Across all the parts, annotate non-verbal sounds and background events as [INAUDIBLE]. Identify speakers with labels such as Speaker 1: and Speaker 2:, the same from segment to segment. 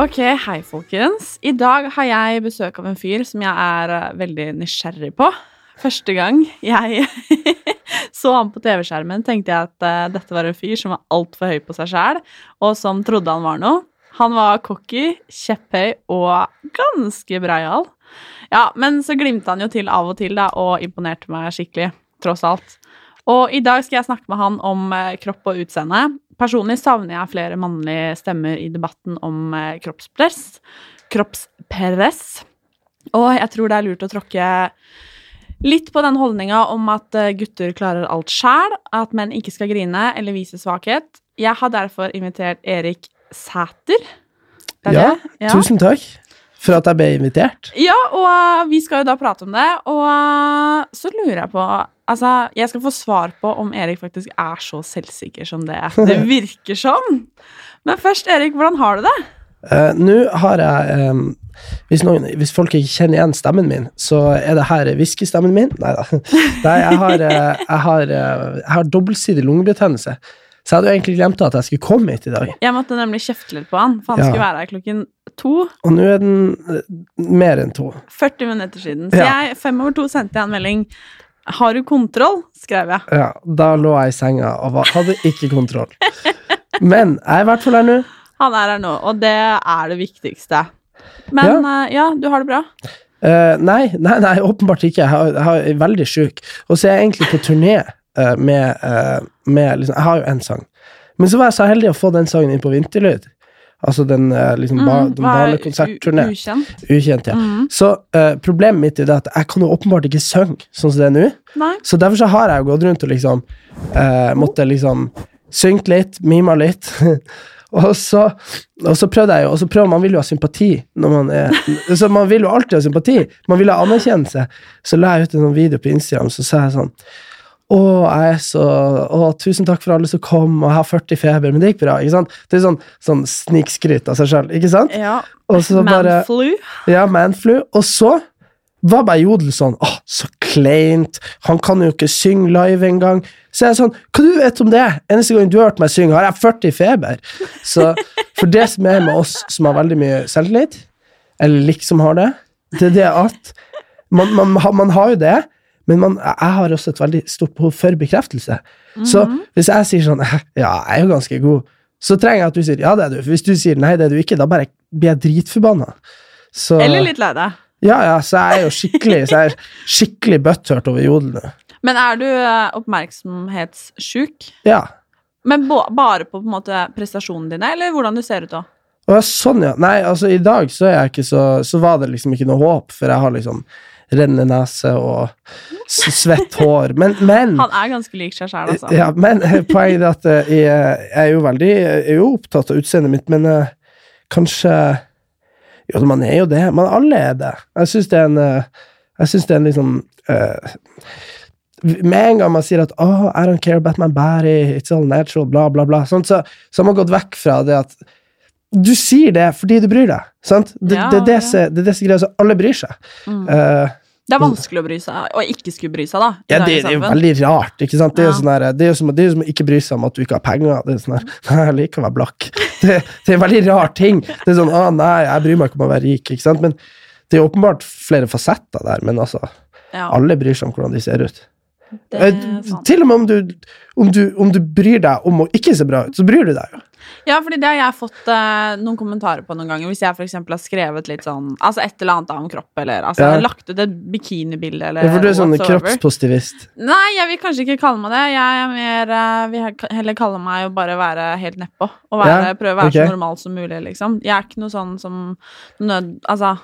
Speaker 1: Ok, hei folkens. I dag har jeg besøk av en fyr som jeg er eh, veldig nysgjerrig på. Første gang jeg [LAUGHS] så han på TV-skjermen, tenkte jeg at eh, dette var en fyr som var altfor høy på seg sjæl, og som trodde han var noe. Han var cocky, kjepphøy og ganske breial. Ja, men så glimta han jo til av og til da, og imponerte meg skikkelig, tross alt. Og i dag skal jeg snakke med han om eh, kropp og utseende. Personlig savner jeg flere mannlige stemmer i debatten om eh, kroppspress. Kroppspress. Og jeg tror det er lurt å tråkke litt på den holdninga om at eh, gutter klarer alt sjæl, at menn ikke skal grine eller vise svakhet. Jeg har derfor invitert Erik Sæter. Er
Speaker 2: Ja,
Speaker 1: det? Ja.
Speaker 2: tusen takk for at jeg ble invitert.
Speaker 1: Ja, og vi skal jo da prate om det, og så lurer jeg på Altså, jeg skal få svar på om Erik faktisk er så selvsikker som det det [LAUGHS] virker som. Men først, Erik, hvordan har du det?
Speaker 2: Uh, Nå har jeg um, hvis, noen, hvis folk ikke kjenner igjen stemmen min, så er det her hviskestemmen min. Nei da. Nei, jeg har, uh, jeg har, uh, jeg har dobbeltsidig lungebetennelse. Så jeg hadde jo egentlig glemt at jeg skulle komme hit i dag.
Speaker 1: Jeg måtte nemlig kjefte litt på han, for han
Speaker 2: Ja.
Speaker 1: skulle være her klokken to.
Speaker 2: Og nå er den eh, mer enn to.
Speaker 1: 40 minutter siden. Så
Speaker 2: Ja.
Speaker 1: jeg, fem over to sendte jeg en melding. Har du kontroll? skrev jeg.
Speaker 2: Ja, da lå jeg i senga og hadde ikke kontroll. Men jeg er i hvert fall her nå.
Speaker 1: Han er her nå, og det er det viktigste. Men uh, ja, du har det bra?
Speaker 2: Uh, nei, nei, nei, åpenbart ikke. Jeg, har, jeg er veldig sjuk. Og så er jeg egentlig på turné eh, med, uh, med liksom, Jeg har jo én sang. Men så var jeg så heldig å få den sangen inn på Vinterlyd. Altså den, eh, liksom, ba,
Speaker 1: Mm,
Speaker 2: den
Speaker 1: er
Speaker 2: barnekonsertturné.
Speaker 1: Ukjent.
Speaker 2: Ukjent, ja.
Speaker 1: Mm.
Speaker 2: Så uh, problemet mitt er det at jeg kan jo åpenbart ikke synge sånn som det er nå.
Speaker 1: Nei.
Speaker 2: Så derfor så har jeg jo gått rundt og liksom uh, måtte liksom synge litt, mima litt. [LAUGHS] og, så, og så prøvde jeg jo, og så prøver man vil jo ha sympati når man er [LAUGHS] Så man vil jo alltid ha sympati. Man vil ha anerkjennelse. Så la jeg ut en sånn video på Instagram, så sa jeg sånn å, jeg er så Å, tusen takk for alle som kom, og jeg har 40 feber. Men det gikk bra. ikke sant? Det er sånn, sånn snikskryt av seg sjøl, ikke sant?
Speaker 1: Ja.
Speaker 2: Og
Speaker 1: Manflu.
Speaker 2: ja, manflu. Og så var bare Jodel sånn Åh, så kleint. Han kan jo ikke synge live engang. Så jeg er sånn Hva du vet om det? Eneste gang du har hørt meg synge, har jeg 40 feber. Så for det som er med oss som har veldig mye selvtillit, eller liksom har det, det er det at man, man, man har jo det, men man, jeg har også et veldig stort behov for bekreftelse. Så hvis jeg sier sånn Ja, jeg er jo ganske god, så trenger jeg at du sier ja, det er du. For hvis du sier nei, det er du ikke, da bare blir jeg dritforbanna. Så-
Speaker 1: Eller litt lei deg.
Speaker 2: ja, ja, så jeg er jo skikkelig Så jeg er skikkelig butthurt over jodel nå.
Speaker 1: Men er du eh, oppmerksomhetssjuk?
Speaker 2: Ja.
Speaker 1: Men bare på, på en måte prestasjonene dine, eller hvordan du ser ut da?
Speaker 2: Sånn, ja. Nei, altså, i dag så er jeg ikke så Så var det liksom ikke noe håp, for jeg har liksom rennende nese og svett hår. Men, men
Speaker 1: Han er ganske lik seg sjæl, altså.
Speaker 2: Ja, men eh, poenget er at eh, jeg, jeg er jo veldig Jeg er jo opptatt av utseendet mitt, men uh, kanskje Jo, man er jo det. Men alle er det. Jeg syns det er en Jeg syns det er en liksom uh, Med en gang man sier at oh, I don't care about my body, it's all natural, bla, bla, bla, sånn, så, så har man gått vekk fra det at du sier det fordi du bryr deg. Sant? Det,
Speaker 1: Ja,
Speaker 2: det, det,
Speaker 1: ja.
Speaker 2: det er det som så alle bryr seg.
Speaker 1: Mm.
Speaker 2: Eh,
Speaker 1: Det er vanskelig å bry seg, og ikke skulle bry seg, da.
Speaker 2: ja, det, det er jo veldig rart. ikke sant? Det er jo sånn der, det er jo som, det er jo som å ikke bry seg om at du ikke har penger. Det er sånn der, [LAUGHS] Jeg liker å være blakk. Det, det er en veldig rar ting. Det er sånn, ah, nei, jeg bryr meg ikke om å være rik. ikke sant? Men det er åpenbart flere fasetter der. Men altså,
Speaker 1: Ja,
Speaker 2: Alle bryr seg om hvordan de ser ut. Eh. Til og med om du, om, du, om du bryr deg om å ikke se bra ut, så bryr du deg jo.
Speaker 1: Ja, fordi det har jeg fått uh, noen kommentarer på noen ganger. Hvis jeg eksempel har skrevet litt sånn Altså et eller annet om kropp, eller altså
Speaker 2: Ja.
Speaker 1: lagt ut et bikinibilde, eller
Speaker 2: Ja, For du er sånn kroppspositivist.
Speaker 1: Nei, jeg vil kanskje ikke kalle meg det. Jeg er mer uh, vil heller kalle meg å bare være helt nedpå. Og være,
Speaker 2: Ja,
Speaker 1: prøve å være
Speaker 2: okay.
Speaker 1: så normal som mulig, liksom. Jeg er ikke noe sånn som nød... Altså,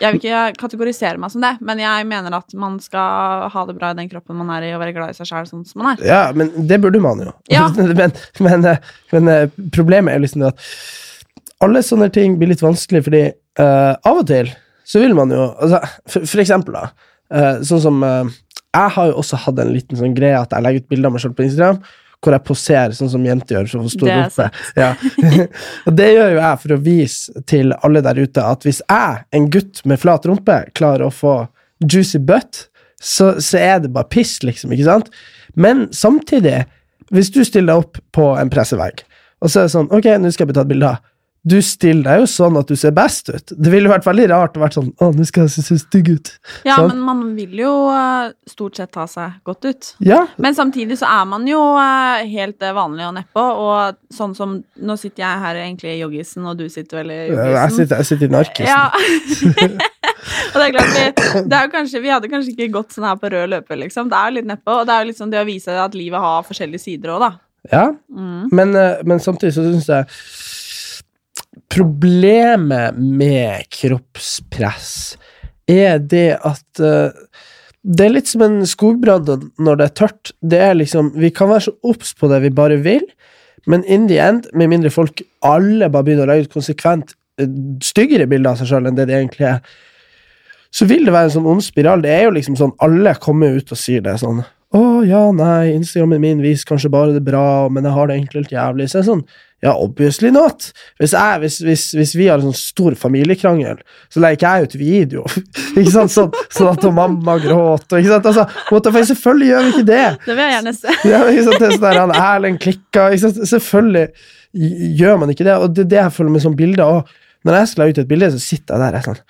Speaker 1: jeg vil ikke kategorisere meg som det, men jeg mener at man skal ha det bra i den kroppen man er i, og være glad i seg sjæl sånn som man er.
Speaker 2: Ja, men det burde man jo. [LAUGHS]
Speaker 1: Ja.
Speaker 2: men, men, men eh, problemet er liksom det at alle sånne ting blir litt vanskelig, fordi uh, av og til så vil man jo altså, for, for eksempel, da. Uh, sånn som uh, Jeg har jo også hatt en liten sånn greie at jeg legger ut bilder av meg selv på Instagram. Hvor jeg poserer sånn som jenter gjør, for å
Speaker 1: Det er.
Speaker 2: Ja. [LAUGHS] og det gjør jo jeg for å vise til alle der ute at hvis jeg, en gutt med flat rumpe, klarer å få juicy butt, så, så er det bare piss, liksom, ikke sant? Men samtidig, hvis du stiller deg opp på en pressevegg, og så er det sånn Ok, nå skal jeg bli tatt bilde av. Du stiller deg jo sånn at du ser best ut. Det ville vært veldig rart å være sånn Å, nå skal jeg se stygg ut.
Speaker 1: Ja,
Speaker 2: sånn.
Speaker 1: men man vil jo eh, stort sett ta seg godt ut.
Speaker 2: Ja,
Speaker 1: Men samtidig så er man jo eh, helt eh, vanlig og nedpå, og sånn som Nå sitter jeg her egentlig i joggisen, og du sitter vel i
Speaker 2: jeg
Speaker 1: joggisen.
Speaker 2: sitter, jeg sitter i narkisen.
Speaker 1: Ja. [LAUGHS] og det er klart, vi, det er kanskje, vi hadde kanskje ikke gått sånn her på rød løper, liksom. Det er jo litt nedpå, og det er jo liksom det å vise at livet har forskjellige sider òg, da.
Speaker 2: Ja,
Speaker 1: Mm.
Speaker 2: men, men samtidig så syns jeg Problemet med kroppspress er det at uh, det er litt som en skogbrann når det er tørt. Det er liksom, Vi kan være så obs på det vi bare vil, men in the end, med mindre folk alle bare begynner å legge ut konsekvent eh, styggere bilder av seg sjøl enn det de egentlig er, så vil det være en sånn ond spiral. Det er jo liksom sånn, Alle kommer ut og sier det sånn å ja, nei, Instagrammen min viser kanskje bare det bra, men jeg har det egentlig helt jævlig. Så er sånn, ja, obviously not. Hvis, jeg, hvis, hvis, hvis vi har en sånn stor familiekrangel, så legger ikke jeg ut video. [LAUGHS] ikke sant? Sånn, sånn at mamma gråter. Ikke sant? Altså, fuck, selvfølgelig gjør vi ikke det.
Speaker 1: Det vil jeg gjerne se.
Speaker 2: Ja, ikke sant? Det er sånn der, han Erlend klikka ikke sant? Selvfølgelig gjør man ikke det, og det er det jeg føler med sånne bilder. Og når jeg skal legge ut et bilde, så sitter jeg der jeg er sånn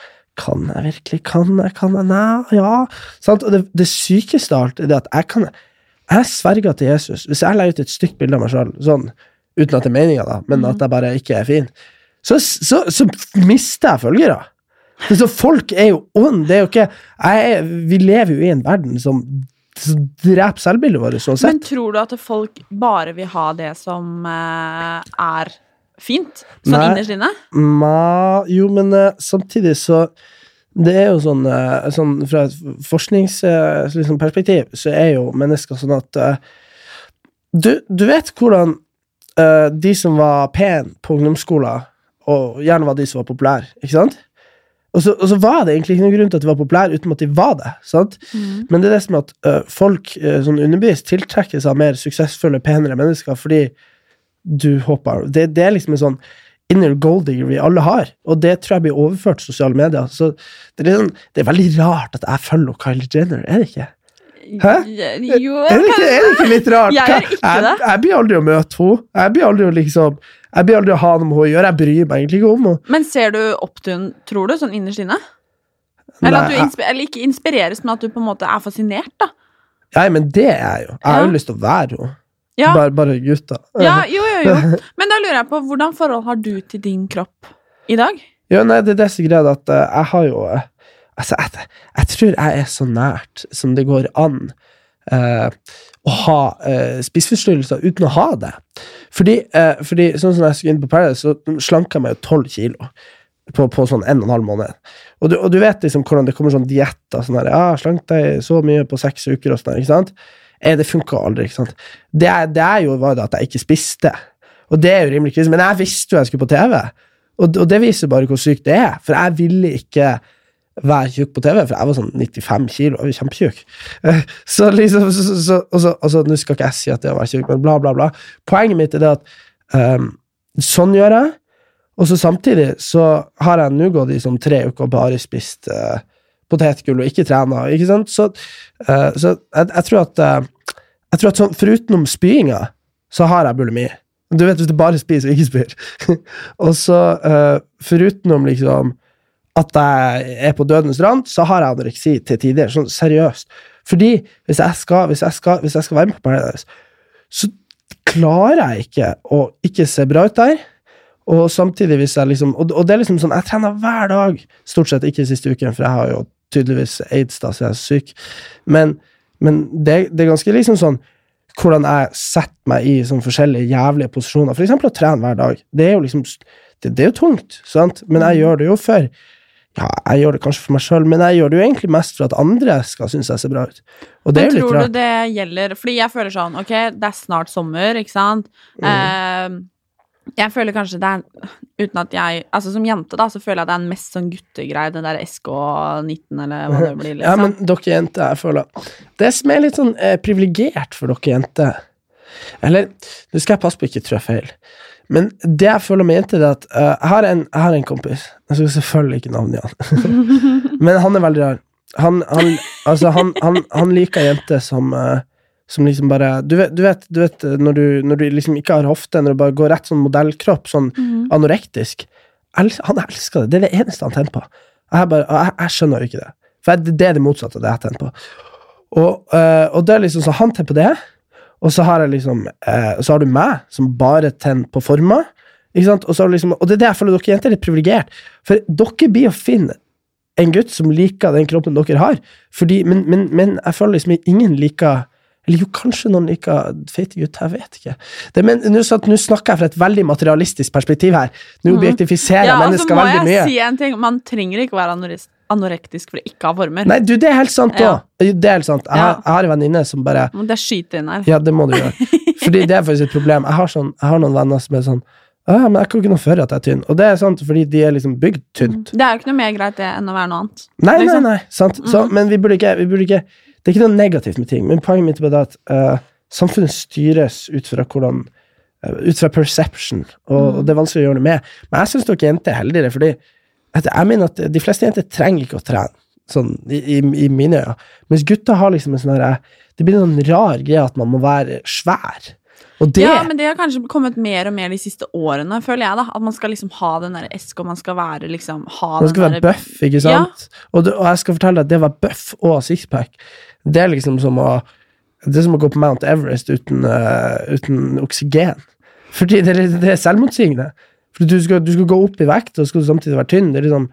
Speaker 2: Kan jeg virkelig? Kan jeg? Kan jeg? Nei, ja. Sant? Og det, det sykeste av alt er det at jeg kan Jeg sverger til Jesus. Hvis jeg legger ut et stygt bilde av meg sjøl, sånn, uten at det er meninga, da, men at jeg bare ikke er fin, så, så, så mister jeg følgere. Så folk er jo ond. Det er jo ikke jeg Vi lever jo i en verden som, dreper selvbildet vårt uansett.
Speaker 1: Men tror du at folk bare vil ha det som eh, er fint? Sånn
Speaker 2: Nei.
Speaker 1: innerst inne?
Speaker 2: Ma, jo, men eh, samtidig så Det er jo sånn, eh, sånn Fra et forskningsperspektiv liksom, så er jo mennesker sånn at eh, du, du vet hvordan eh, de som var pene på ungdomsskolen, og gjerne var de som var populære, ikke sant? Og så, og så var det egentlig ikke noen grunn til at de var populære uten at de var det. sant? Men det er det som at uh, folk uh, sånn underbevisst tiltrekker seg mer suksessfulle, penere mennesker fordi du hopper Det, det er liksom en sånn inner gold digger vi alle har, og det tror jeg blir overført til sosiale medier. Så det er, sånn, det er veldig rart at jeg følger Kylie Jenner, er det ikke? Hæ?
Speaker 1: Jo,
Speaker 2: Er det ikke, er det ikke litt rart?
Speaker 1: Jeg gjør ikke det.
Speaker 2: jeg blir aldri å møte henne. Jeg blir aldri å liksom Jeg blir aldri å ha noe med henne å gjøre. Jeg bryr meg egentlig ikke om henne.
Speaker 1: Men ser du opp til henne, tror du, sånn innerst inne? Eller, at du inspi eller ikke inspireres, men at du på en måte er fascinert, da?
Speaker 2: Nei, men det er jeg jo. Jeg har
Speaker 1: Ja.
Speaker 2: jo lyst til å være henne.
Speaker 1: Ja,
Speaker 2: Bare, bare gutta.
Speaker 1: ja jo, jo, jo. [LAUGHS] Men da lurer jeg på, hvordan forhold har du til din kropp i dag?
Speaker 2: Ja, nei, det er det som er greia, at eh, jeg har jo eh, Altså, jeg, jeg tror jeg er så nært som det går an eh, å ha uh, spiseforstyrrelser uten å ha det. Fordi, eh, fordi sånn som jeg skulle inn på Paradise, så slanka jeg meg jo tolv kilo. På, på sånn en og en halv måned. Og du, og du vet liksom hvordan det kommer sånn dietter. Sånn der, ja, 'Slank deg så mye på seks uker', og sånn der, ikke sant? Eh, det funka aldri. ikke sant? Det, det er jo var det at jeg ikke spiste. Og det er jo rimelig krise. Men jeg visste jo jeg skulle på TV. Og, og det viser bare hvor sykt det er. For jeg ville ikke være tjukk på TV, for jeg var sånn 95 kilo. Jeg var kjempetjukk. Eh, Så liksom, så, så, så, og så, og så, Nå skal ikke jeg si at det å være tjukk, men bla, bla, bla. Poenget mitt er det at um, sånn gjør jeg. Og så samtidig så har jeg nå gått i sånn tre uker og bare spist uh, potetgull og ikke trena. Ikke sant? Så, uh, så jeg, jeg tror at uh, Jeg tror at sånn, forutenom spyinga, så har jeg bulimi. Du vet hvis du bare spiser og ikke spyr. [LAUGHS] og så uh, forutenom liksom at jeg er på dødens rand, så har jeg anoreksi til tider. Sånn seriøst. Fordi hvis jeg skal, hvis jeg skal, hvis jeg skal være med på Paradise, så klarer jeg ikke å ikke se bra ut der. Og samtidig hvis jeg liksom Og, og det er liksom sånn, jeg trener hver dag. Stort sett ikke siste uken, for jeg har jo tydeligvis aids, da, så jeg er syk. Men, men det, det er ganske liksom sånn hvordan jeg setter meg i sånn forskjellige jævlige posisjoner. For eksempel å trene hver dag. Det er jo liksom det, det er jo tungt, sant? men jeg gjør det jo for ja, jeg gjør det kanskje for meg sjøl, men jeg gjør det jo egentlig mest for at andre skal synes jeg ser bra ut. Og det
Speaker 1: Men
Speaker 2: er jo litt
Speaker 1: tror du det gjelder Fordi jeg føler sånn, ok, det er snart sommer, ikke sant?
Speaker 2: Mm.
Speaker 1: Eh, jeg føler kanskje det er Uten at jeg Altså som jente, da, så føler jeg det er en mest sånn guttegreie, den der SK19, eller hva det blir, [LAUGHS] Liksom.
Speaker 2: Ja,
Speaker 1: liksom.
Speaker 2: men dere jenter, jeg føler Det som er litt sånn eh, privilegert for dere jenter Eller, nå skal jeg passe på ikke trå feil, men det jeg føler med jenter, er at uh, jeg, har en, jeg har en kompis Jeg skal selvfølgelig ikke navnet han, [LAUGHS] men han er veldig rar. Han, han, altså, han, han, han liker jenter som uh, som liksom bare Du vet, du vet, du vet når, du, når du liksom ikke har hofte, når du bare går rett sånn modellkropp, sånn
Speaker 1: Mhm.
Speaker 2: anorektisk El- Han elsker det. Det er det eneste han tenner på. Jeg, bare, jeg, jeg skjønner jo ikke det. For det er det motsatte av det jeg tenner på. Og, uh, og det er liksom så han tenner på det, og så har liksom eh, Så har du meg, som bare tenner på former. Og, så har du liksom, og det er det jeg føler dere jenter er litt privilegert. For dere blir å finne en gutt som liker den kroppen dere har. Fordi, men, men, men jeg føler liksom ingen liker Eller jo, kanskje noen liker feite gutter, jeg vet ikke. Det, men nå snakker jeg fra et veldig materialistisk perspektiv her. Nå objektifiserer jeg
Speaker 1: Ja, og så
Speaker 2: mennesker
Speaker 1: må
Speaker 2: veldig mye.
Speaker 1: jeg si en ting. Man trenger ikke være anoris- anorektisk for å ikke ha former.
Speaker 2: Nei, du, det er helt sant
Speaker 1: Ja.
Speaker 2: òg. Det er helt sant. Jeg,
Speaker 1: Ja.
Speaker 2: har- jeg har en venninne som bare
Speaker 1: Må Det skyter inn her.
Speaker 2: Ja, det må du gjøre. [LAUGHS] Fordi det er faktisk et problem. Jeg har, sånn, jeg har noen venner som er sånn Ja, men jeg kan ikke noe for at jeg er tynn. Og det er sant, fordi de er liksom bygd tynt.
Speaker 1: Det er jo ikke noe mer greit det enn å være noe annet.
Speaker 2: Nei, nei,
Speaker 1: liksom.
Speaker 2: nei. Sant? Så, men vi burde, ikke, vi burde ikke Det er ikke noe negativt med ting, men poenget mitt er at uh, samfunnet styres ut fra hvordan uh, Ut fra perception, og, og det er vanskelig å gjøre noe med. Men jeg syns dere jenter er heldigere, fordi jeg mener at de fleste jenter trenger ikke å trene. Sånn, i, i, mine øyne. Mens gutter har liksom en sånn herre Det blir en sånn rar greie at man må være svær. Det
Speaker 1: Ja, men det har kanskje kommet mer og mer de siste årene, føler jeg, da. At man skal liksom ha den der esk, og man skal være liksom ha
Speaker 2: Man skal være
Speaker 1: buff,
Speaker 2: bøff, ikke sant? Og, det, og jeg skal fortelle deg at det å være bøff og sixpack, det er liksom som å Det er som å gå på Mount Everest uten, uh, uten oksygen. Fordi det det er selvmotsigende. Du skal, du skal gå opp i vekt, og skal du samtidig være tynn. Det er liksom,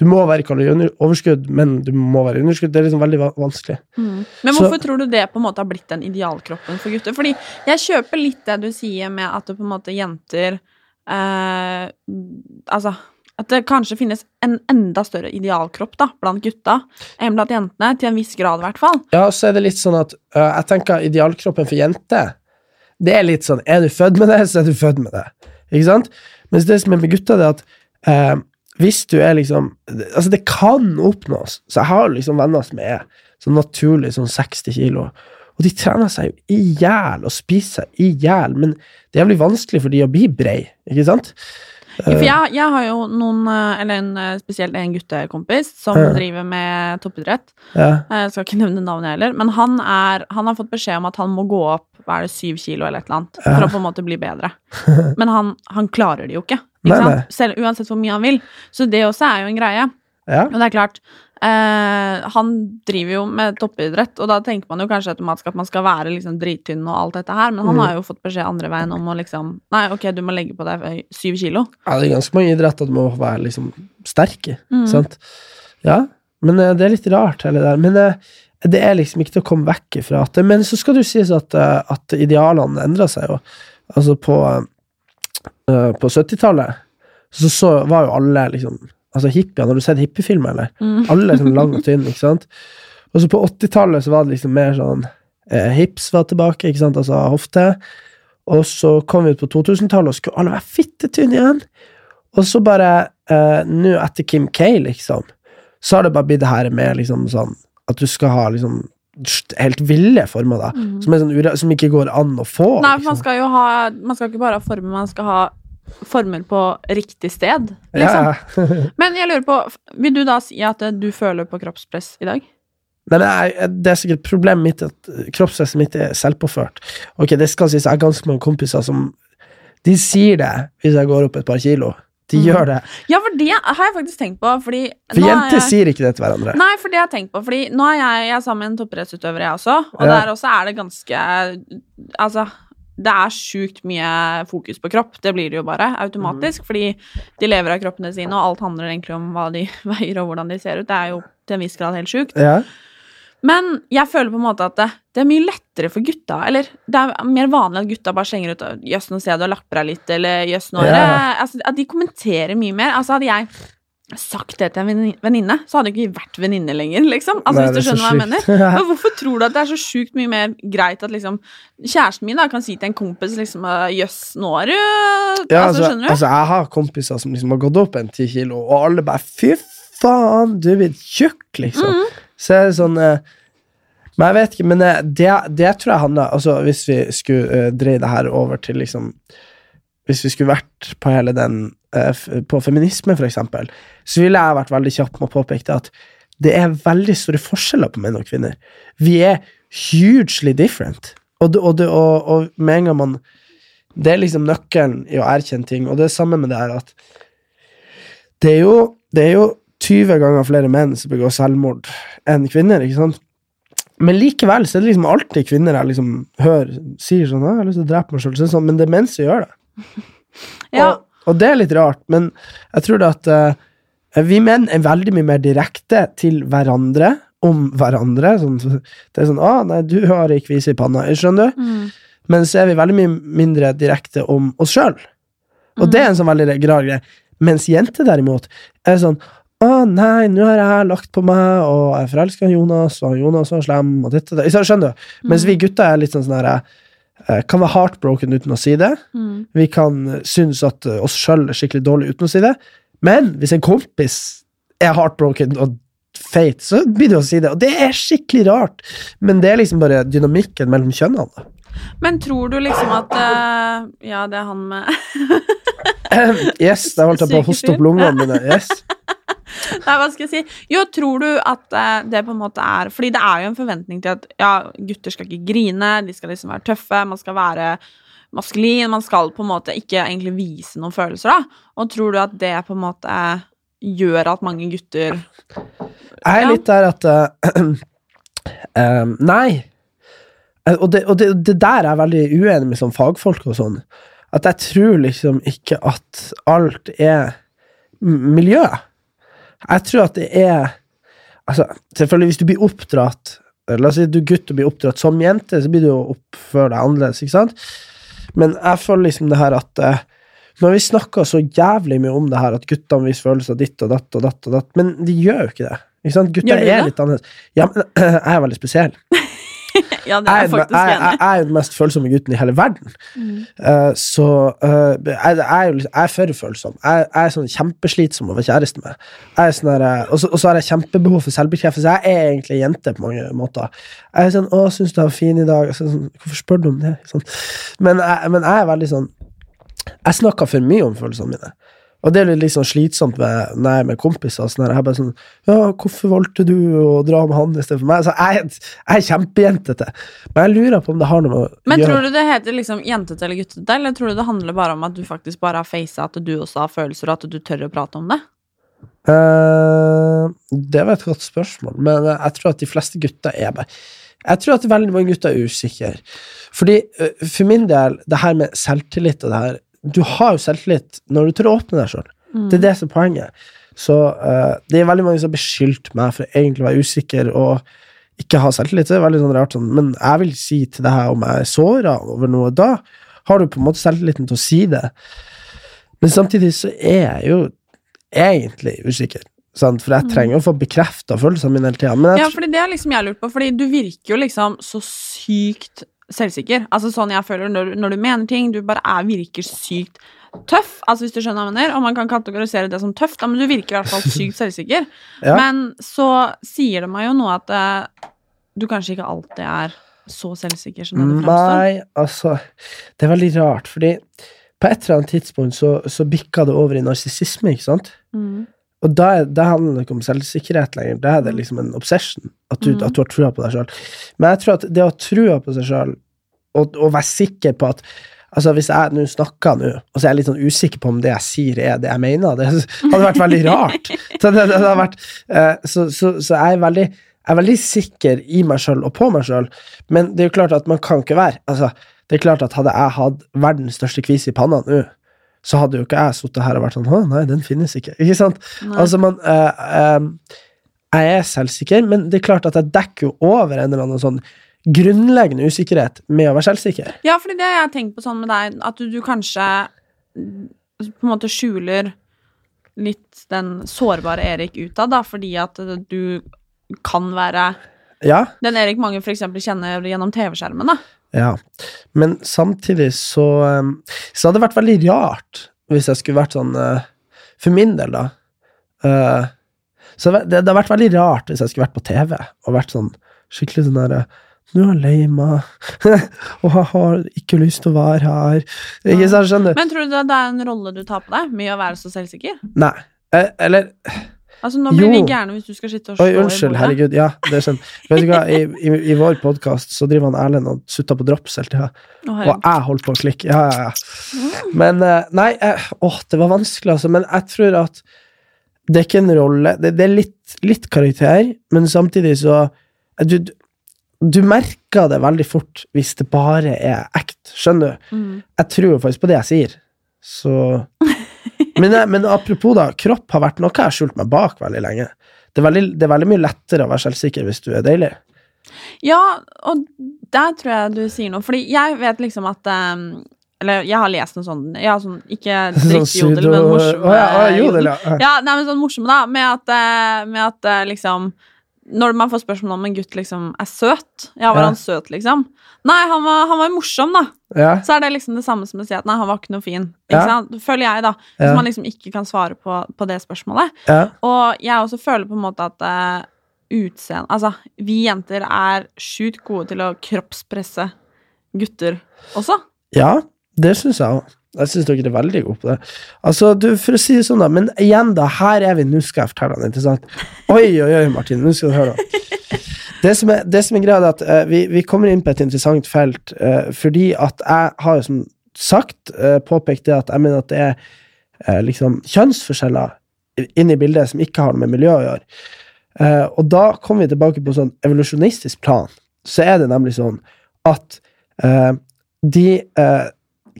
Speaker 2: du må være kalorioverskudd, men du må være underskudd. Det er liksom veldig vanskelig. vanskelig.
Speaker 1: Men
Speaker 2: Så-
Speaker 1: hvorfor tror du det på en måte har blitt den idealkroppen for gutter? Fordi jeg kjøper litt det du sier med at på en måte jenter eh, Altså at det kanskje finnes en enda større idealkropp da, blant gutta enn blant jentene, til en viss grad i hvert fall.
Speaker 2: Ja, så er det litt sånn at uh, jeg tenker idealkroppen for jenter, det er litt sånn, er du født med det, så er du født med det. Ikke sant? Mens det som er med gutta, det er at eh, hvis du er liksom Altså, det kan oppnås. Så jeg har liksom venner som er sånn naturlig sånn 60 kilo, og de trener seg jo i hjel og spiser seg i hjel, men det er jævlig vanskelig for de å bli brei, ikke sant?
Speaker 1: For jeg, jeg har jo noen, eh, eller en, eh, spesielt en guttekompis som
Speaker 2: Ja.
Speaker 1: driver med toppidrett.
Speaker 2: Ja.
Speaker 1: Jeg skal ikke nevne navnet heller, men han, er, han har fått beskjed om at han må gå opp hva er det, syv kilo eller et eller annet, for
Speaker 2: Ja.
Speaker 1: å på en måte bli bedre. [LAUGHS] Men han, han klarer det jo ikke, ikke
Speaker 2: nei.
Speaker 1: sant? Selv, uansett hvor mye han vil. Så det også er jo en greie.
Speaker 2: Ja.
Speaker 1: Og det er klart, eh, han driver jo med toppidrett, og da tenker man jo kanskje automatisk at man skal være liksom drittynn og alt dette her, men han
Speaker 2: mm.
Speaker 1: har jo fått beskjed andre veien om å liksom Nei, ok, du må legge på deg syv kilo.
Speaker 2: Ja, det er ganske mange idretter du må være liksom sterke,
Speaker 1: Mm.
Speaker 2: sant? Ja, men eh, det er litt rart hele det der. Men eh, det er liksom ikke til å komme vekk ifra at Men så skal det jo sies at, eh, at idealene endrer seg jo. Altså på, uh, på 70-tallet så, så var jo alle liksom Altså hippier, har du sett hippiefilmer, eller?
Speaker 1: Mm.
Speaker 2: Alle er sånn lang og tynn, [LAUGHS] ikke sant? Og så på 80-tallet så var det liksom mer sånn eh, Hips var tilbake, ikke sant, altså hofte. Og så kom vi ut på 2000-tallet, og skulle alle være fittetynne igjen. Og så bare, eh, nå etter Kim K, liksom, så har det bare blitt det her med liksom sånn At du skal ha liksom helt ville former, da. Som, er sånn, som ikke går an å få.
Speaker 1: Mm. Nei, liksom. man skal jo ha Man skal ikke bare ha former, man skal ha former på riktig sted, liksom.
Speaker 2: Ja. [LAUGHS]
Speaker 1: Men jeg lurer på, vil du da si at eh, du føler på kroppspress i dag?
Speaker 2: Nei, men det er sikkert problemet mitt at kroppspresset mitt er selvpåført. Ok, det skal sies, jeg har ganske mange kompiser som De sier det hvis jeg går opp et par kilo. De gjør det.
Speaker 1: Ja, for det har jeg faktisk tenkt på, fordi
Speaker 2: For
Speaker 1: er
Speaker 2: jenter
Speaker 1: jeg-
Speaker 2: sier ikke det til hverandre.
Speaker 1: Nei, for det har jeg tenkt på. Fordi nå er jeg, jeg er sammen med en toppidrettsutøver, jeg også. Og
Speaker 2: Ja.
Speaker 1: der også er det ganske Altså, det er sjukt mye fokus på kropp. Det blir det jo bare automatisk. Fordi de lever av kroppene sine, og alt handler egentlig om hva de [LAUGHS] veier og hvordan de ser ut. Det er jo til en viss grad helt sjukt.
Speaker 2: Ja.
Speaker 1: Men jeg føler på en måte at det, det er mye lettere for gutta. Eller det er mer vanlig at gutta bare slenger ut 'jøss, nå ser jeg du har lagt på deg litt', eller 'jøss, nå
Speaker 2: Ja.
Speaker 1: altså, At de kommenterer mye mer. Altså Hadde jeg sagt det til en venni- venninne, så hadde ikke vært venninner lenger, liksom. Altså,
Speaker 2: Nei,
Speaker 1: hvis du
Speaker 2: er
Speaker 1: skjønner hva jeg mener. [LAUGHS] Men hvorfor tror du at det er så sjukt mye mer greit at liksom Kjæresten min da kan si til en kompis liksom 'jøss, nå er du
Speaker 2: Ja,
Speaker 1: altså,
Speaker 2: altså, altså, jeg har kompiser som liksom har gått opp en ti kilo, og alle bare 'fy faen, du er blitt tjukk', liksom.
Speaker 1: Mhm.
Speaker 2: Så er det sånn eh, Men jeg vet ikke, men eh, det, det tror jeg handler Altså, hvis vi skulle uh, dreie det her over til liksom Hvis vi skulle vært på hele den eh, På feminisme, for eksempel, så ville jeg vært veldig kjapp med å påpeke at det er veldig store forskjeller på menn og kvinner. Vi er hugely different. Og, det, og, det, og, og med en gang man Det er liksom nøkkelen i å erkjenne ting, og det er samme med det her at det er jo, det er jo 20 ganger flere menn som begår selvmord enn kvinner, ikke sant? Men likevel så er det liksom alltid kvinner jeg liksom hører sier sånn 'Jeg har lyst til å drepe meg sjøl', sånn, men det er menn som gjør det. [LAUGHS]
Speaker 1: Ja.
Speaker 2: Og, og det er litt rart, men jeg tror at uh, vi menn er veldig mye mer direkte til hverandre om hverandre. Sånn, det er sånn 'Å, nei, du har ei kvise i panna', skjønner du?
Speaker 1: Mm.
Speaker 2: Men så er vi veldig mye mindre direkte om oss sjøl. Og
Speaker 1: Mm.
Speaker 2: det er en sånn veldig rar greie. Mens jenter derimot er sånn å nei, nå har jeg lagt på meg, og jeg forelsker Jonas, og Jonas var slem, og ditt og. Skjønner du? Mens vi gutter er litt sånn sånn her eh, Kan være heartbroken uten å si det.
Speaker 1: Mm.
Speaker 2: Vi kan eh, synes at eh, oss sjøl er skikkelig dårlig uten å si det. Men hvis en kompis er heartbroken og feit, så blir det å si det. Og det er skikkelig rart, men det er liksom bare dynamikken mellom kjønnene.
Speaker 1: Men tror du liksom at uh, Ja, det er han med
Speaker 2: Yes, jeg holdt på å [LAUGHS] hoste opp lungene mine. Yes. [LAUGHS]
Speaker 1: Nei, hva skal jeg si? Jo, tror du at eh, det på en måte er Fordi det er jo en forventning til at ja, gutter skal ikke grine, de skal liksom være tøffe, man skal være maskulin, man skal på en måte ikke egentlig vise noen følelser, da. Og tror du at det på en måte gjør at mange gutter
Speaker 2: Jeg er litt der at uh, uh, [CLEARS THROAT] Nei. Og, det, og det, det der er jeg veldig uenig med sånn fagfolk og sånn. At jeg tror liksom ikke at alt er miljøet. miljø. Jeg tror at det er Altså, selvfølgelig, hvis du blir oppdratt La oss si at du er gutt og blir oppdratt som jente, så blir du jo oppføre deg annerledes, ikke sant? Men jeg føler liksom det her at eh, når vi snakker så jævlig mye om det her, at guttene viser følelser ditt og datt og datt og datt, men de gjør jo ikke det. Ikke sant? Gutter er litt annerledes. Ja, men [CLEARS THROAT] jeg er veldig spesiell. [LAUGHS]
Speaker 1: Ja, det er
Speaker 2: Jeg,
Speaker 1: faktisk
Speaker 2: jeg, jeg, jeg er den mest følsomme gutten i hele verden.
Speaker 1: Mm.
Speaker 2: Uh, så uh, jeg, jeg, jeg er for følsom. Jeg, er sånn kjempeslitsom å være kjæreste med. Sånn eh, og, så, har jeg kjempebehov for selvbekreftelse. Jeg er egentlig en jente på mange måter. Jeg er sånn 'Å, syns du jeg var fin i dag?' Så, sånn, Hvorfor spør du om det? Sånn. Men, men jeg er veldig sånn Jeg snakker for mye om følelsene mine. Og det er litt liksom slitsomt med, er med kompiser. Sånn her, jeg bare sånn 'Ja, hvorfor valgte du å dra med han istedenfor meg?' Så jeg, jeg er kjempejentete. Men jeg lurer på om det har noe med å
Speaker 1: Men tror du det heter liksom jentete eller guttete, eller tror du det handler bare om at du faktisk bare har facet at du også har følelser, og at du tør å prate om det?
Speaker 2: Uh, det var et godt spørsmål, men jeg tror at de fleste gutter er bare Jeg tror at veldig mange gutter er usikre. Fordi eh, for min del, det her med selvtillit og det her Du har jo selvtillit når du tør å åpne deg sjøl. Det er det som er poenget. Så uh, det er veldig mange som har beskyldt meg for egentlig å være usikker og ikke ha selvtillit. Det er veldig sånn rart sånn, men jeg vil si til deg om jeg er såra over noe, da har du på en måte selvtilliten til å si det. Men samtidig så er jeg jo egentlig usikker. Sant? For jeg trenger å få bekrefta følelsene mine hele tida.
Speaker 1: Ja,
Speaker 2: for
Speaker 1: fordi det er liksom jeg lurt på, fordi du virker jo liksom så sykt selvsikker. Altså sånn jeg føler når, når du mener ting, du bare er, virker sykt tøff, altså hvis du skjønner hva jeg mener, og man kan kategorisere det som tøft, men du virker i hvert fall sykt selvsikker. [LAUGHS]
Speaker 2: Ja.
Speaker 1: Men så sier det meg jo noe at uh, du kanskje ikke alltid er så selvsikker som det du fremstår.
Speaker 2: Nei, altså Det er veldig rart, fordi på et eller annet tidspunkt så, så bikka det over i narsissisme, ikke sant?
Speaker 1: Mm.
Speaker 2: Og da, da handler det ikke om selvsikkerhet lenger. Da er det liksom en obsession. At du,
Speaker 1: Mm.
Speaker 2: at du har trua på deg sjøl. Men jeg tror at det å ha trua på seg sjøl, og, og være sikker på at Altså Hvis jeg nå snakker nå, og så er jeg litt sånn usikker på om det jeg sier, er det jeg mener, det hadde vært veldig [LAUGHS] rart. Så, det, det vært, eh, så, så, så jeg er veldig jeg er veldig sikker i meg sjøl og på meg sjøl, men det er jo klart at man kan ikke være altså, Det er klart at hadde jeg hatt verdens største kvis i panna nå, så hadde jo ikke jeg sittet her og vært sånn Å, nei, den finnes ikke. Ikke sant?
Speaker 1: Nei.
Speaker 2: Altså, man eh, eh, Jeg er selvsikker, men det er klart at jeg dekker jo over en eller annen sånn grunnleggende usikkerhet med å være selvsikker.
Speaker 1: Ja, fordi det jeg har tenkt på sånn med deg, at du, du kanskje mm, på en måte skjuler litt den sårbare Erik utad, da, fordi at du kan være
Speaker 2: Ja,
Speaker 1: den Erik mange for eksempel kjenner gjennom TV-skjermen, da.
Speaker 2: Ja. Men samtidig så Så det hadde det vært veldig rart hvis jeg skulle vært sånn eh, For min del, da. eh, så det, det hadde vært veldig rart hvis jeg skulle vært på TV og vært sånn skikkelig sånn derre nå er jeg lei meg, [LAUGHS] og jeg har ikke lyst til å være her. Ikke sant, skjønner du?
Speaker 1: Men tror du det er en rolle du tar på deg, med å være så selvsikker?
Speaker 2: Nei. Eh, eller
Speaker 1: Altså, nå blir
Speaker 2: Jo.
Speaker 1: vi gærne hvis du skal sitte og slå
Speaker 2: Oi, unnskyld, herregud. Ja, det er sånn. Vet du hva, i, i, i vår podkast så driver han Erlend og sutter på drops hele tida, og jeg holdt på å klikke. Ja, ja, ja. Men eh, Nei, jeg, åh, det var vanskelig, altså. Men jeg tror at det er ikke en rolle. Det, det er litt, litt karakter, men samtidig så eh, Du, du merker det veldig fort hvis det bare er ekte. Skjønner du?
Speaker 1: Mm.
Speaker 2: Jeg tror faktisk på det jeg sier. Så men, eh, men apropos, da. Kropp har vært noe jeg har skjult meg bak veldig lenge. Det er veldig, det er veldig mye lettere å være selvsikker hvis du er deilig.
Speaker 1: Ja, og der tror jeg du sier noe, fordi jeg vet liksom at um, Eller jeg har lest noe sånn, ja, sånn Ikke [LAUGHS]
Speaker 2: drikkejodel,
Speaker 1: drikkjodel, men morsom
Speaker 2: ja,
Speaker 1: eh,
Speaker 2: jodel, ja.
Speaker 1: Ja, nei, men sånn morsom, da, med at, eh, med at liksom Når man får spørsmål om en gutt liksom er søt Ja, var
Speaker 2: Ja.
Speaker 1: han søt, liksom? Nei, han var, han var morsom, da.
Speaker 2: Ja.
Speaker 1: Så er det liksom det samme som å si at nei, han var ikke noe fin. Ikke
Speaker 2: Ja.
Speaker 1: Føler jeg, da. Hvis man liksom ikke kan svare på, på det spørsmålet.
Speaker 2: Ja.
Speaker 1: Og jeg også føler på en måte at uh, utseende Altså, vi jenter er sjukt gode til å kroppspresse gutter også.
Speaker 2: Ja, det syns jeg òg. Jeg syns dere er veldig gode på det. Altså, du, For å si det sånn, da, men igjen, da, her er vi, nå skal jeg fortelle deg, ikke sant? Oi, oi, oi, Martin, nå skal du høre. Det som er, det som er greia, er at uh, vi, vi kommer inn på et interessant felt, uh, fordi at jeg har jo som sagt uh, påpekt det at jeg mener at det er liksom kjønnsforskjeller inne i bildet som ikke har noe med miljø å gjøre. Og da kommer vi tilbake på sånn evolusjonistisk plan. Så er det nemlig sånn at de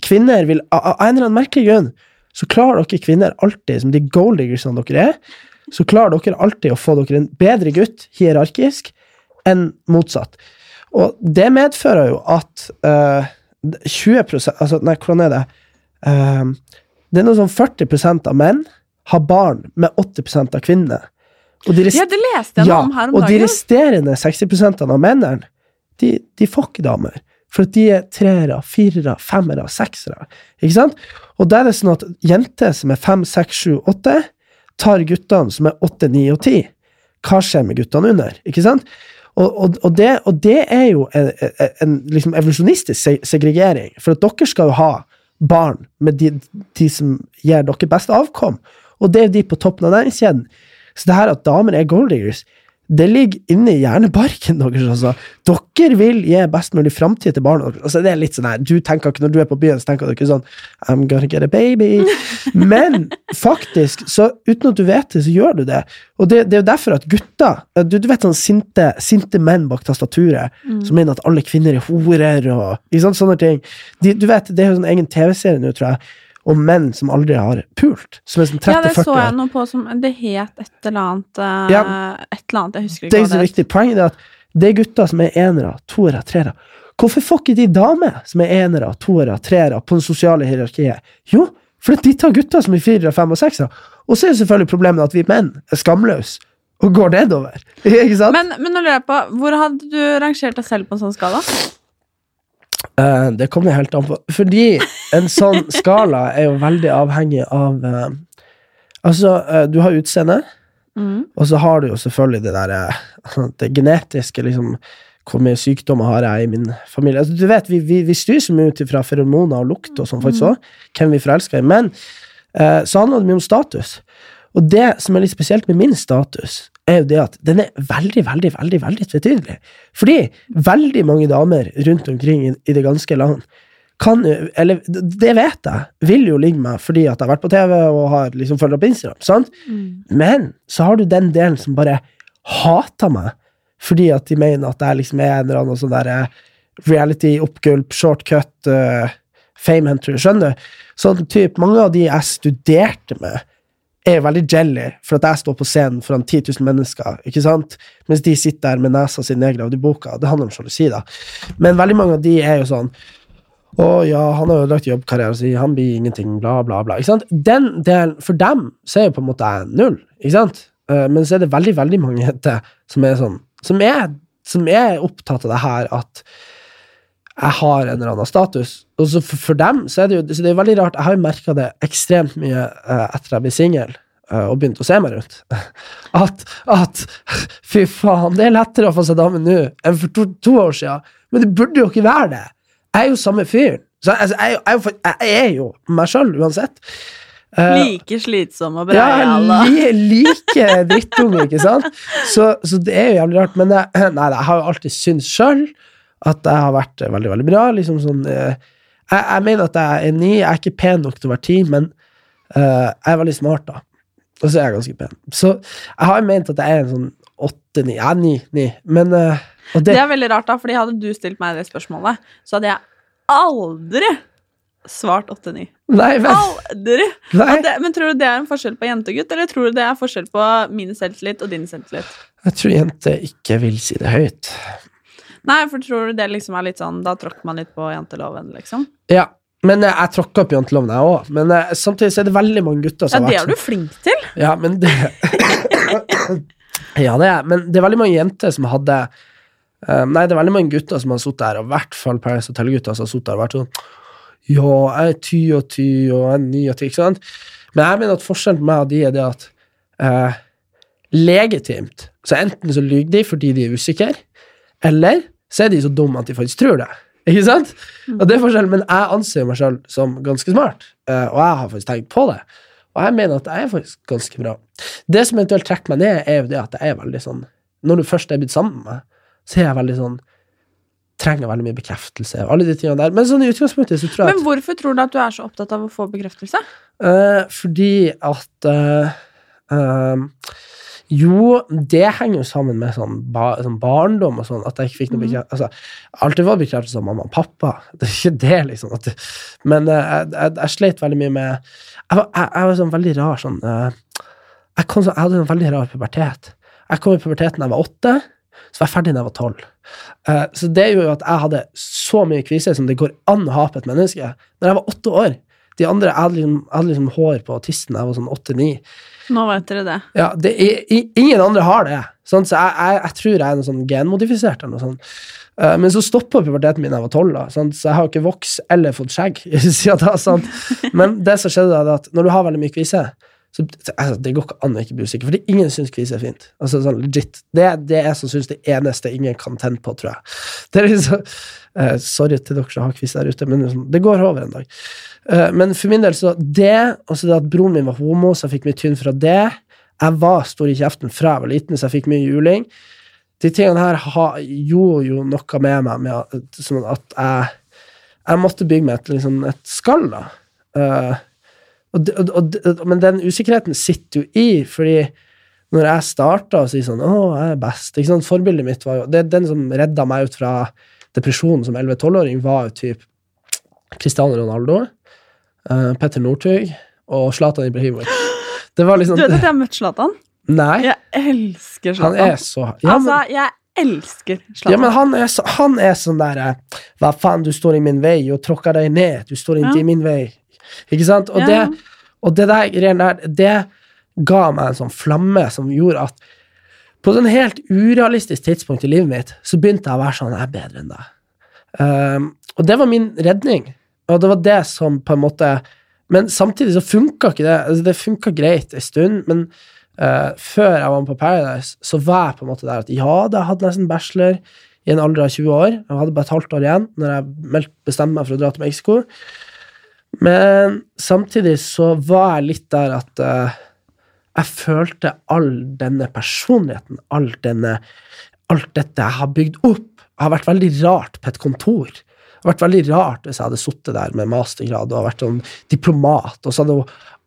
Speaker 2: kvinner vil Av en eller annen merkelig grunn så klarer dere kvinner alltid, som de golddiggersene dere er, så klarer dere alltid å få dere en bedre gutt hierarkisk enn motsatt. Og det medfører jo at uh, 20% altså, Nei, hvordan er det? Uh, det er noe sånn 40% av menn har barn med 80% av kvinnene. De
Speaker 1: Ja, det leste jeg noe om her om
Speaker 2: og de resterende 60% av mennene, de, de får ikke damer. For at de er treere, firere, femmere, seksere. Ikke sant? Og da er det sånn at jenter som er fem, seks, sju, åtte, tar guttene som er åtte, ni og ti. Hva skjer med guttene under? Ikke sant? Og, og, og, det, og det er jo en, en, en liksom evolusjonistisk segregering. For at dere skal jo ha barn med de, de som gir dere best avkom. Og det er jo de på toppen av næringskjeden. Så det her at damer er golddiggers, det ligger inni hjernebarken deres. Altså. Dere vil gi best mulig framtid til barna deres. Altså, det er litt sånn her, du tenker ikke Når du er på byen, så tenker du ikke sånn I'm gonna get a baby. Men faktisk, så uten at du vet det, så gjør du det. Og det, det er jo derfor at gutter Du, du vet sånn sinte, sinte menn bak tastaturet som mener at alle kvinner er horer og sånne ting. De, du vet, Det er jo en egen TV-serie nå, tror jeg, om menn som aldri har pult. Som er sånn 30-40
Speaker 1: Ja, det så jeg noe på som Det het et eller annet eh,
Speaker 2: Ja.
Speaker 1: Et eller annet, jeg husker
Speaker 2: Det er ikke så viktig. Poenget er at det er gutter som er enere, toere, treere. Hvorfor får ikke de damer som er enere, toere, treere på det sosiale hierarkiet? Jo, fordi de tar gutter som er firere, fem og seksere. Og så er jo selvfølgelig problemet at vi menn er skamløse og går nedover. [LAUGHS] Ikke sant?
Speaker 1: Men, men nå lurer jeg på, hvor hadde du rangert deg selv på en sånn skala?
Speaker 2: Eh, det kommer helt an på. Fordi en sånn [LAUGHS] skala er jo veldig avhengig av uh, Altså, uh, du har utseende,
Speaker 1: Mm.
Speaker 2: og så har du jo selvfølgelig det der eh, [LAUGHS] Det genetiske, liksom Hvor mye sykdommer har jeg i min familie? Altså, du vet, Vi, vi, vi styrer så mye ut fra feromoner og lukt og sånn, faktisk òg. Hvem vi forelsker i. Men så handler det mye om status. Og det som er litt spesielt med min status, er jo det at den er veldig, veldig, veldig veldig tvetydelig. Fordi veldig mange damer rundt omkring i, i det ganske land kan jo Eller det vet jeg, vil jo ligge meg fordi at jeg har vært på TV og har liksom følger opp Instagram. sant? Men så har du den delen som bare hater meg fordi at de mener at jeg liksom er en eller annen sånn derre reality-oppgulp, shortcut, uh, famehunter, skjønner du? Sånn typ, mange av de jeg studerte med, er veldig jelly for at jeg står på scenen foran 10 000 mennesker, ikke sant? Mens de sitter der med nesa si nedgravd i boka. Det handler om sjalusi, da. Men veldig mange av de er jo sånn å ja, han har ødelagt jobbkarrieren sin, han blir ingenting, bla, bla, bla. Ikke sant? Den delen, For dem så er jo på en måte null, ikke sant? Eh, men så er det veldig, veldig mange som er sånn Som er, som er opptatt av det her at jeg har en eller annen status. Og så for, for dem så er det jo så det er veldig rart. Jeg har jo merka det ekstremt mye uh, etter jeg ble singel uh, og begynte å se meg rundt. [LAUGHS] At, at fy faen, det er lettere å få seg dame nå enn for to, to år siden. Men det burde jo ikke være det. Jeg er jo samme fyren. Så altså, jeg, jeg, fa- jeg er jo meg sjøl uansett. Uh,
Speaker 1: Like slitsom og
Speaker 2: ja,
Speaker 1: breial og
Speaker 2: li, like drittunge, ikke sant? Så, så det er jo jævlig rart. Men [CLEARS THROAT] jeg, nei, jeg har jo alltid syntes sjøl at jeg har vært eh, veldig, veldig bra. Liksom sånn, eh, jeg, jeg mener at jeg er ni. Jeg er ikke pen nok til å være ti, men uh, jeg er veldig smart, da. Og så er jeg ganske pen. Så jeg har ment at jeg er en sånn åtte-ni. Ja, ni, ni. Men uh,
Speaker 1: Det
Speaker 2: det,
Speaker 1: er veldig rart, da, fordi hadde du stilt meg det spørsmålet, så hadde jeg aldri svart 8-9.
Speaker 2: Nei, vel.
Speaker 1: Aldri! Det, men tror du det er en forskjell på jente og gutt, eller tror du det er forskjell på min selvtillit og din selvtillit?
Speaker 2: Jeg tror jenter ikke vil si det høyt.
Speaker 1: Nei, for tror du det liksom er litt sånn Da tråkker man litt på janteloven, liksom?
Speaker 2: Ja. Men eh, jeg tråkka på janteloven, jeg òg. Men eh, samtidig så er det veldig mange gutter
Speaker 1: Ja,
Speaker 2: som
Speaker 1: det er du flink til!
Speaker 2: Ja, men det [COUGHS] Ja, det er Men det er veldig mange jenter som hadde eh, Nei, det er veldig mange gutter som har sittet der, og i hvert fall Paris Hotel-gutter som har sittet der og vært sånn Ja, jeg er ty og ty, og jeg er ny og ty, ikke sant? Men jeg mener at forskjellen på meg og de er det at uh, legitimt Så enten så lyver de fordi de er usikre, eller så er de så dumme at de faktisk tror det. Ikke sant? Og det er forskjellen, Men jeg anser meg selv som ganske smart, eh, og jeg har faktisk tenkt på det. Og jeg mener at jeg er faktisk ganske bra. Det som eventuelt trekker meg ned, er jo det at jeg er veldig sånn Når du først er blitt sammen med meg, så er jeg veldig sånn Trenger veldig mye bekreftelse. og Alle de tingene der. Men sånn i utgangspunktet så tror jeg at, Men
Speaker 1: hvorfor tror du at du er så opptatt av å få bekreftelse?
Speaker 2: Uh, fordi at uh, eh, Jo, det henger jo sammen med sånn, ba, sånn barndom og sånn, at jeg ikke fikk noe bekreftelse. Altså, alltid var bekreftelse av mamma og pappa. [LAUGHS] Det er ikke det, liksom. Det, men eh, jeg, jeg, jeg sleit veldig mye med Jeg var, jeg, jeg var sånn veldig rar sånn eh, jeg, kom så, jeg hadde en veldig rar pubertet. Jeg kom i puberteten da jeg var åtte, så var jeg ferdig da jeg var tolv. Uh, så det gjorde jo at jeg hadde så mye kviser som det går an å ha på et menneske. Når jeg var åtte år De andre, Jeg hadde liksom, jeg hadde liksom hår på tissen jeg var sånn åtte-ni.
Speaker 1: Nå vet dere det.
Speaker 2: Ja, det er, ingen andre har det. Sånn, så jeg, jeg, jeg tror jeg er noe sånn genmodifisert. eller noe sånt. Uh, men så stoppa puberteten min da jeg var tolv, sant? så jeg har ikke vokst eller fått skjegg. [LAUGHS] siden da, sant? [LAUGHS] Men det som skjedde da, at når du har veldig mye kvise, så altså, det går ikke an å ikke bli usikker, fordi ingen syns kvise er fint. Altså sånn legit. Det, det er som syns det eneste ingen kan tenne på, tror jeg. [LAUGHS] Det er liksom, uh, sorry til dere som har kvise der ute, men liksom, det går over en dag. Uh, men for min del, så det, altså det at broren min var homo, så jeg fikk mye tynn fra det. Jeg var stor i kjeften fra jeg var liten, så jeg fikk mye juling. De tingene her ha, gjorde jo noe med meg, med at, sånn at jeg, jeg måtte bygge meg et, liksom, et skall, da. Eh, og, og, og, men den usikkerheten sitter jo i, fordi når jeg starta å si sånn 'Å, jeg er best' ikke sant? Forbildet mitt var jo det, Den som redda meg ut fra depresjonen som 11-12-åring, var jo typ Cristiano Ronaldo, uh, Petter Northug og Zlatan Ibrahimovic. Det var liksom
Speaker 1: Du vet at jeg har møtt Zlatan?
Speaker 2: Nei,
Speaker 1: Jeg elsker
Speaker 2: han er så ja,
Speaker 1: altså, jeg elsker
Speaker 2: ja, men han er, så, han er sånn der eh, Hva faen, du står i min vei og tråkker deg ned. Du står ikke
Speaker 1: Ja.
Speaker 2: i min vei. Ikke sant? Og,
Speaker 1: Ja.
Speaker 2: det, og det der greiene der, det ga meg en sånn flamme som gjorde at på et helt urealistisk tidspunkt i livet mitt så begynte jeg å være sånn Jeg er bedre enn deg. Um, og det var min redning. Og det var det som på en måte Men samtidig så funka ikke det. Altså, det funka greit en stund, men uh, før jeg var med på Paradise, så var jeg på en måte der at ja, da hadde jeg nesten bachelor i en alder av 20 år. Jeg hadde bare et halvt år igjen når jeg bestemte meg for å dra til Mexico. Men samtidig så var jeg litt der at uh, jeg følte all denne personligheten, all denne, alt dette jeg har bygd opp, har vært veldig rart på et kontor. Det hadde vært veldig rart hvis jeg hadde sittet der med mastergrad og vært sånn diplomat, og så hadde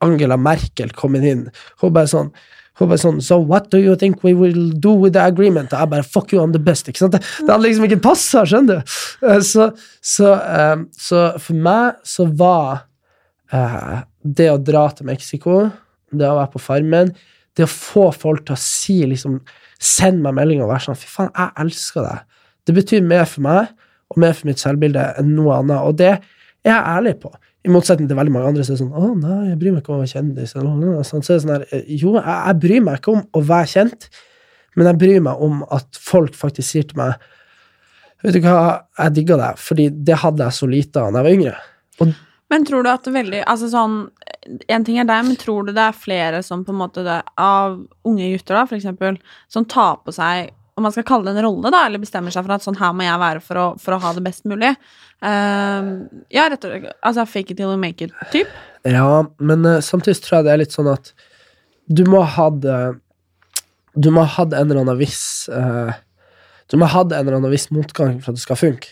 Speaker 2: Angela Merkel kommet inn. Hun bare sånn hun bare sånn So what do you think we will do with the agreement? Jeg bare Fuck you, I'm the best. Ikke sant? Det, det hadde liksom ikke passa, skjønner du? Eh, Så, så, eh, så for meg så var eh, det å dra til Mexico, det å være på Farmen, det å få folk til å si liksom Send meg melding og være sånn Fy faen, jeg elsker deg. Det betyr mer for meg og mer for mitt selvbilde enn noe annet. Og det er jeg ærlig på. I motsetning til veldig mange andre som er sånn Å, nei, jeg bryr meg ikke om å være kjendis. Noe. Så er det sånn her Jo, jeg, jeg bryr meg ikke om å være kjent, men jeg bryr meg om at folk faktisk sier til meg Vet du hva, jeg digger deg, fordi det hadde jeg så lite av da jeg var yngre. Og
Speaker 1: Men tror du at veldig Altså sånn En ting er deg, men tror du det er flere som på en måte det, Av unge gutter, da, for eksempel, som tar på seg om man skal kalle det en rolle, da, eller bestemmer seg for at sånn her må jeg være for å, for å ha det best mulig. Ehm, ja, rett og slett Altså fake it till you make it-typ.
Speaker 2: Ja, men uh, samtidig tror jeg det er litt sånn at du må ha det Du må ha en eller annen viss uh, Du må ha en eller annen viss motgang for at det skal funke.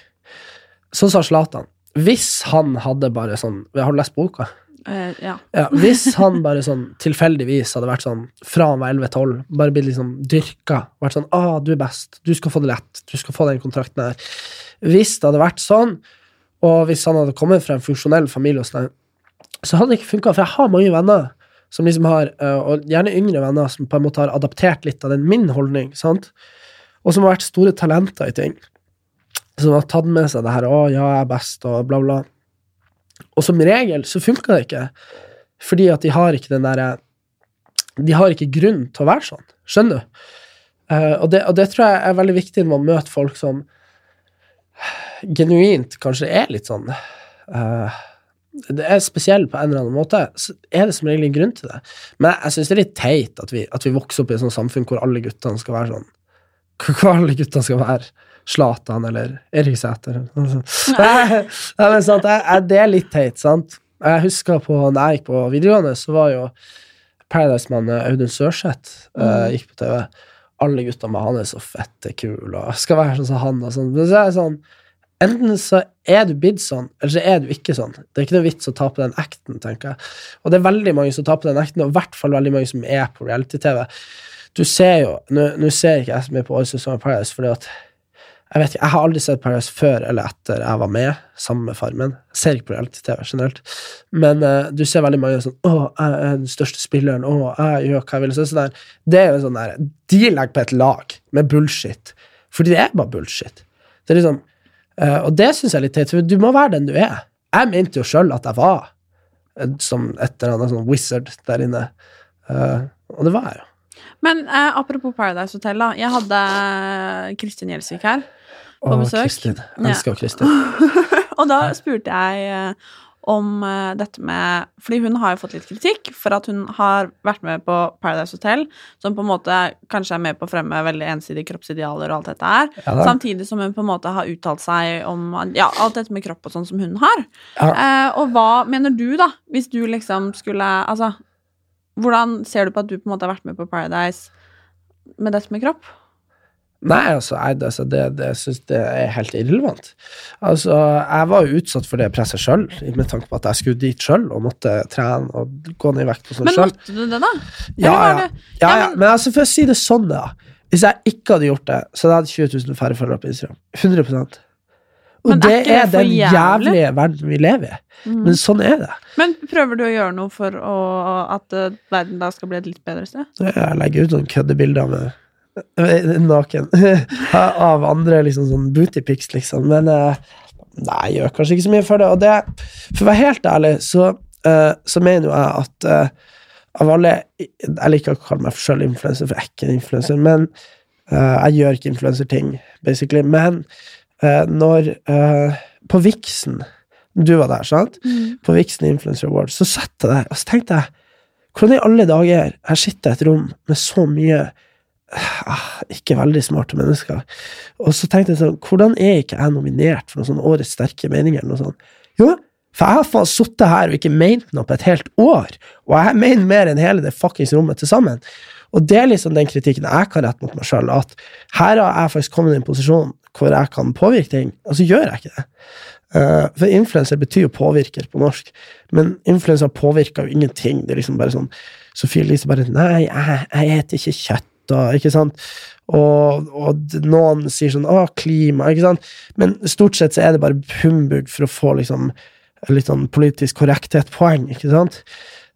Speaker 2: Sånn sa Zlatan. Hvis han hadde bare sånn Har du lest boka?
Speaker 1: Eh, ja.
Speaker 2: Ja, hvis han bare sånn tilfeldigvis hadde vært sånn fra han var 11-12, bare blitt liksom dyrka, vært sånn 'Å, du er best. Du skal få det lett. Du skal få den kontrakten her.' Hvis det hadde vært sånn, og hvis han hadde kommet fra en funksjonell familie, og sånn, så hadde det ikke funka. For jeg har mange venner som liksom har, øh, og gjerne yngre venner, som på en måte har adaptert litt av den min holdning, sant? og som har vært store talenter i ting. Som har tatt med seg det her 'Å, ja, jeg er best', og bla, bla. Og som regel så funka det ikke, fordi at de har ikke den derre De har ikke grunn til å være sånn. Skjønner du? Uh, og, det, og det tror jeg er veldig viktig når man møter folk som genuint kanskje er litt sånn uh, Det er spesiell på en eller annen måte, så er det som regel en grunn til det. Men jeg syns det er litt teit at vi, at vi vokser opp i et sånt samfunn hvor alle guttene skal være sånn Hvor alle guttene skal være Zlatan eller Erik Sæter. eller noe sånt. Nei, nei, men sant, jeg, jeg, det er litt teit, sant? Jeg husker på når jeg gikk på videregående, så var jo Paradise-mannen Audun Sørseth uh, gikk på TV. Alle guttene med han er så fette kul og skal være sånn som han og sånn. Men så er det sånn Enten så er du blitt sånn, eller så er du ikke sånn. Det er ikke noe vits å ta på den acten, tenker jeg. Og det er veldig mange som tar på den acten, og i hvert fall veldig mange som er på reality-TV. Du ser jo nå ser ikke jeg så mye på årets sesong av Paradise, fordi at jeg vet ikke, jeg har aldri sett Paradise før eller etter jeg var med, sammen med Farmen. Jeg ser ikke på reality-TV generelt. Men uh, du ser veldig mange sånn 'Å, jeg er den største spilleren. Å, jeg gjør hva jeg vil.' Så, sånn der, det er jo sånn der De legger på et lag med bullshit. Fordi det er bare bullshit. Det er liksom uh, Og det syns jeg er litt teit, for du må være den du er. Jeg mente jo sjøl at jeg var eh, som et eller annet sånn wizard der inne. Uh, og det var jeg jo.
Speaker 1: Men apropos Paradise Hotel, da. Jeg hadde Kristin Gjelsvik her på
Speaker 2: Å,
Speaker 1: besøk.
Speaker 2: Kristin. Elsker Kristin. [LAUGHS]
Speaker 1: Og da spurte jeg eh, om eh, dette med Fordi hun har jo fått litt kritikk for at hun har vært med på Paradise Hotel, som på en måte kanskje er med på å fremme veldig ensidige kroppsidealer og alt dette her,
Speaker 2: Ja
Speaker 1: samtidig som hun på en måte har uttalt seg om ja, alt dette med kropp og sånn som hun har.
Speaker 2: Ja.
Speaker 1: Eh, og hva mener du, da, hvis du liksom skulle Altså, hvordan ser du på at du på en måte har vært med på Paradise med dette med kropp?
Speaker 2: Nei, altså, jeg, altså det, det, jeg det er helt irrelevant. Altså, jeg var jo utsatt for det presset sjøl, med tanke på at jeg skulle dit sjøl og måtte trene og gå ned i vekt og sånn
Speaker 1: Men måtte du det, da?
Speaker 2: Ja, ja.
Speaker 1: det-
Speaker 2: ja,
Speaker 1: Ja,
Speaker 2: ja.
Speaker 1: men-
Speaker 2: Men altså, for å si det sånn, da. Hvis jeg ikke hadde gjort det, så hadde jeg hatt 20 000 færre følgere på Instagram. 100 Og
Speaker 1: Men er
Speaker 2: det er
Speaker 1: for
Speaker 2: den
Speaker 1: jævlig? Mm.
Speaker 2: jævlige verden vi lever i. Men sånn er det.
Speaker 1: Men prøver du å gjøre noe for å, at eh, verden da skal bli et litt bedre sted?
Speaker 2: Jeg legger ut noen køddebilder med naken [LAUGHS] av andre liksom sånn bootypics, liksom. Men eh, nei, jeg gjør kanskje ikke så mye for det. Og det, for å være helt ærlig, så, eh, så mener jo jeg at eh, av alle Jeg liker ikke å kalle meg sjøl influenser, for jeg er ikke en influenser, men eh, jeg gjør ikke influenserting, basically. Men eh, når eh, På Vixen Du var der, sant? På Vixen Influencer Awards, så satt jeg der, og så tenkte jeg hvordan i alle dager her sitter jeg i et rom med så mye ikke veldig smarte mennesker. Og så tenkte jeg sånn, hvordan er ikke jeg nominert for noen sånn Årets sterke meninger? eller noe sånt? Jo, for jeg har faen sittet her og ikke ment noe på et helt år, og jeg mener mer enn hele det fuckings rommet til sammen. Og det er liksom den kritikken jeg kan rette mot meg sjøl, at her har jeg faktisk kommet i en posisjon hvor jeg kan påvirke ting, og så gjør jeg ikke det. Eh, for influenser betyr jo påvirker på norsk, men influenser påvirker jo ingenting. Det er liksom bare sånn Sofie Elise bare Nei, jeg, jeg spiser ikke kjøtt, og ikke sant? Og, og noen sier sånn Å, klima, ikke sant? Men stort sett så er det bare humbug for å få liksom litt sånn politisk korrekthet-poeng, ikke sant?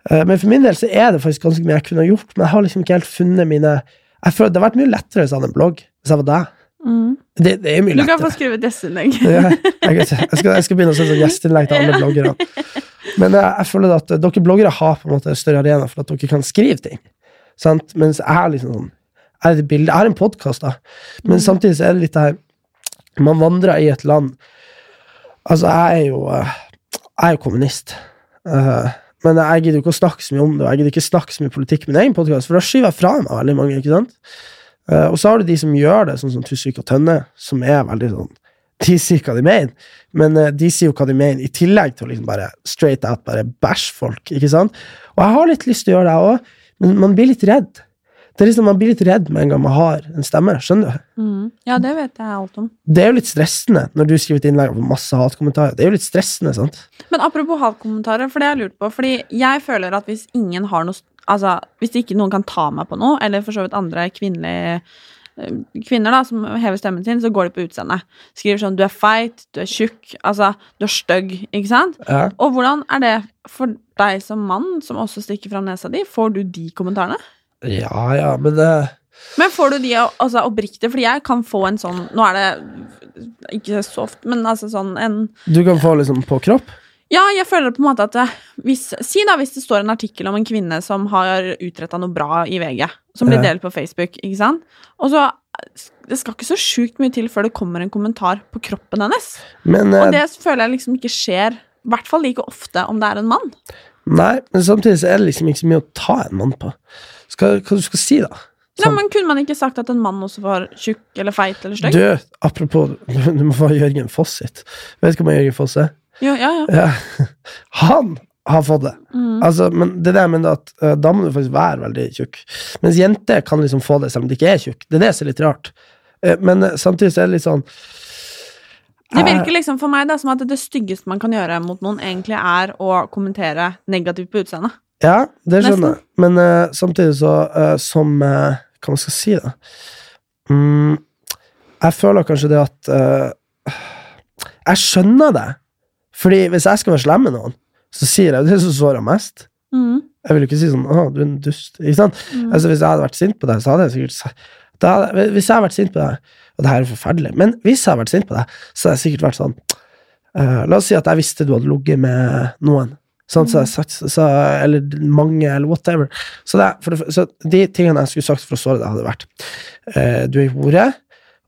Speaker 2: Eh, Men for min del så er det faktisk ganske mye jeg kunne gjort, men jeg har liksom ikke helt funnet mine jeg føler Det hadde vært mye lettere hvis jeg hadde en blogg, hvis jeg var deg.
Speaker 1: Mm.
Speaker 2: Det, det er mye lettere.
Speaker 1: Du kan få skrive gjesteinnlegg. [LAUGHS]
Speaker 2: Ja, jeg, skal, jeg skal begynne å sende sånn gjesteinnlegg til alle [LAUGHS] bloggere. Men jeg, jeg føler at dere bloggere har på en måte større arena for at dere kan skrive ting. Sant? Mens jeg har liksom sånn Jeg har et bilde, jeg har en podkast, da, men samtidig så er det litt det her Man vandrer i et land Altså, jeg er jo eh, Jeg er jo kommunist. Uh, men jeg gidder ikke å snakke så mye om det, og jeg gidder ikke snakke så mye politikk i min egen podkast, for da skyver jeg fra meg veldig mange. ikke sant? Uh, og så har du de som gjør det, sånn som Tusvik og Tønne, som er veldig sånn De sier hva de mener, men uh, de sier jo hva de mener, i tillegg til å liksom bare straight out bare bæsje folk. ikke sant? Og jeg har litt lyst til å gjøre det, jeg òg, men man blir litt redd. Det er liksom Man blir litt redd med en gang man har en stemme. Skjønner du?
Speaker 1: Mm. Ja, det vet jeg alt om.
Speaker 2: Det er jo litt stressende når du skriver et innlegg med masse hatkommentarer. Det er jo litt stressende, sant?
Speaker 1: Men apropos hatkommentarer, for det har jeg lurt på. Fordi jeg føler at hvis ingen har noe Altså, hvis ikke noen kan ta meg på noe, eller for så vidt andre kvinnelige Kvinner da, som hever stemmen sin, så går de på utseendet. Skriver sånn 'du er feit', 'du er tjukk', altså 'du er stygg', ikke sant?
Speaker 2: Ja.
Speaker 1: Og hvordan er det for deg som mann, som også stikker fram nesa di? Får du de kommentarene?
Speaker 2: Ja, ja, men det
Speaker 1: Men får du de altså, oppriktig? Fordi jeg kan få en sånn Nå er det ikke så ofte, men altså sånn en
Speaker 2: Du kan få liksom på kropp?
Speaker 1: Ja, jeg føler på en måte at hvis, Si da hvis det står en artikkel om en kvinne som har utretta noe bra i VG, som blir delt på Facebook, ikke sant? Og så Det skal ikke så sjukt mye til før det kommer en kommentar på kroppen hennes.
Speaker 2: Men
Speaker 1: Og
Speaker 2: eh,
Speaker 1: det føler jeg liksom ikke skjer, i hvert fall like ofte om det er en mann.
Speaker 2: Nei, men samtidig så er det liksom ikke så mye å ta en mann på. Skal, hva du skal si, da?
Speaker 1: Nei, men Kunne man ikke sagt at en mann også var tjukk eller feit eller stygg?
Speaker 2: Du, apropos Du må få Jørgen Foss sitt. Vet du hva Jørgen Foss er?
Speaker 1: Ja, ja, ja.
Speaker 2: Ja. [LAUGHS] Han har fått det.
Speaker 1: Mm.
Speaker 2: Altså, men det er jeg mener at uh, da må du faktisk være veldig tjukk. Mens jenter kan liksom få det selv om de ikke er tjukk. Det er det som er litt rart. Uh, men uh, samtidig så er det litt sånn
Speaker 1: Det
Speaker 2: eh,
Speaker 1: virker liksom for meg da, som at det styggeste man kan gjøre mot noen, egentlig er å kommentere negativt på utseendet.
Speaker 2: Ja, det skjønner jeg. Men eh, samtidig så, eh, som eh, Hva man skal si, da? Mm, jeg føler kanskje det at eh, Jeg skjønner det. Fordi hvis jeg skal være slem med noen, så sier jeg det som sårer mest.
Speaker 1: Mm.
Speaker 2: Jeg vil jo ikke si sånn 'Å, du er en dust'. Ikke sant?
Speaker 1: Mm.
Speaker 2: Altså, hvis jeg hadde vært sint på deg, så hadde jeg sikkert da Hvis jeg hadde vært sint på deg Og det her er forferdelig, men hvis jeg hadde vært sint på deg, så hadde jeg sikkert vært sånn uh, La oss si at jeg visste du hadde ligget med noen. Sånn, så jeg sagt, så, eller mange, eller whatever. Så, det, for så de tingene jeg skulle sagt for å såre deg, hadde vært eh, Du er hore.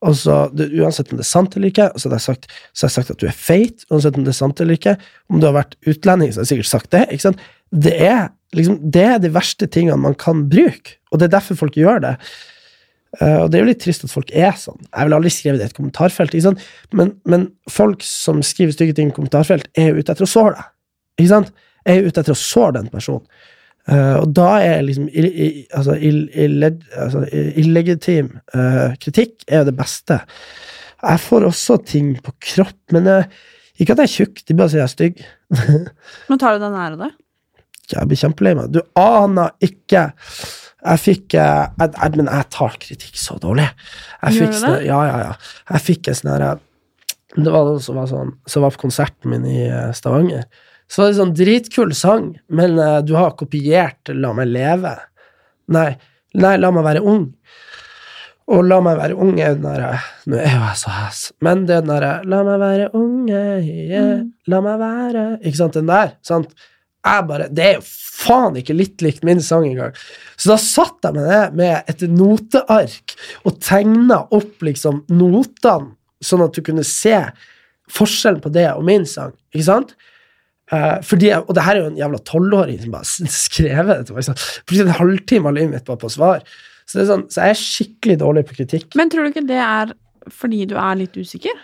Speaker 2: Og så, det, Uansett om det er sant eller ikke, så har jeg sagt, hadde jeg sagt at du er feit. Uansett om det er sant eller ikke. Om du har vært utlending, så har jeg sikkert sagt det. ikke sant? Det er liksom, det er de verste tingene man kan bruke, og det er derfor folk gjør det. Uh, og det er jo litt trist at folk er sånn. Jeg ville aldri skrevet det i et kommentarfelt, ikke sant? Men, men folk som skriver stygge ting i kommentarfelt, er jo ute etter å såre deg. Ikke sant? Er jo ute etter å såre den personen. Eh, og da er liksom ill, ill, altså, ill, illeg- altså, illegitim uh, kritikk er jo det beste. Jeg får også ting på kropp, men jeg, ikke at jeg er tjukk, de bare sier jeg er stygg. [LAUGHS]
Speaker 1: Men tar du deg nær av det?
Speaker 2: Jeg blir kjempelei meg. Du aner ikke. Jeg fikk eh, jeg, jeg, Men jeg tar kritikk så dårlig. Jeg
Speaker 1: Gjør du
Speaker 2: sånn,
Speaker 1: det?
Speaker 2: ja, ja, ja. Jeg fikk en sånn herre Det var noen som var sånn Som var på konserten min i eh, Stavanger. Så var det sånn dritkul sang, men uh, du har kopiert La meg leve. Nei, nei, La meg være ung. Og La meg være ung er den derre Nå er jo jeg så hæs, men det er den derre La meg være unge, yeah, la meg være Ikke sant, den der? sant? Jeg bare, Det er jo faen ikke litt likt min sang engang. Så da satt jeg med det med et noteark og tegna opp liksom notene, sånn at du kunne se forskjellen på det og min sang. Ikke sant? Eh, fordi og det her er jo en jævla tolvåring som bare [LAUGHS] skrev det. sant? Fordi en halvtime av livet mitt bare på svar. Så, det sånn, så jeg er skikkelig dårlig på kritikk.
Speaker 1: Men tror du ikke det er fordi du er litt usikker?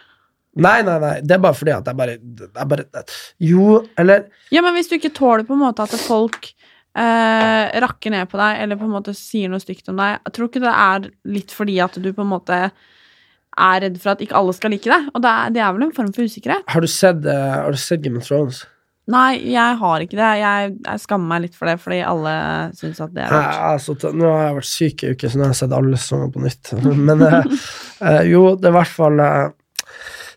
Speaker 2: Nei, nei, nei, det er bare fordi at jeg bare, jeg bare Jo, eller
Speaker 1: Ja, men hvis du ikke tåler på en måte at folk eh, rakker ned på deg, eller på en måte sier noe stygt om deg, jeg tror ikke det er litt fordi at du på en måte er redd for at ikke alle skal like deg. Og det er, det er vel en form for usikkerhet.
Speaker 2: Har du sett, uh, har du sett Game of Thrones?
Speaker 1: Nei, jeg har ikke det. Jeg, jeg skammer meg litt for det, fordi alle syns at det er
Speaker 2: Jeg,
Speaker 1: rart.
Speaker 2: altså, nå har jeg vært syk i uke, så nå har jeg sett alle sesonger på nytt. [LAUGHS] Men eh, eh, jo, det er i hvert fall eh,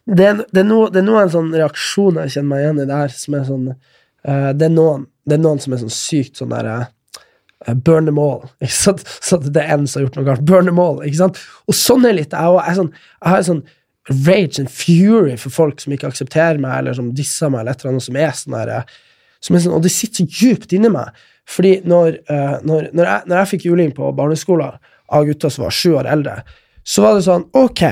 Speaker 2: det, er, det, er no, det er noen sånne reaksjoner jeg kjenner meg igjen i der, som er sånn eh, det, er noen, det er noen som er sånn sykt sånn der eh, Burn them all. [LAUGHS] Ikke sant? Så det er en som har gjort noe galt. Burn them all. Ikke sant? Og sånn er litt jeg òg. Jeg, sånn, jeg har sånn rage and fury for folk som ikke aksepterer meg, eller som disser meg, eller et eller annet som er sånn der eh, som sånn, Og det sitter så djupt inni meg. Fordi når, uh, når, når, jeg, når jeg fikk juling på barneskolen av gutter som var sju år eldre, så var det sånn Ok,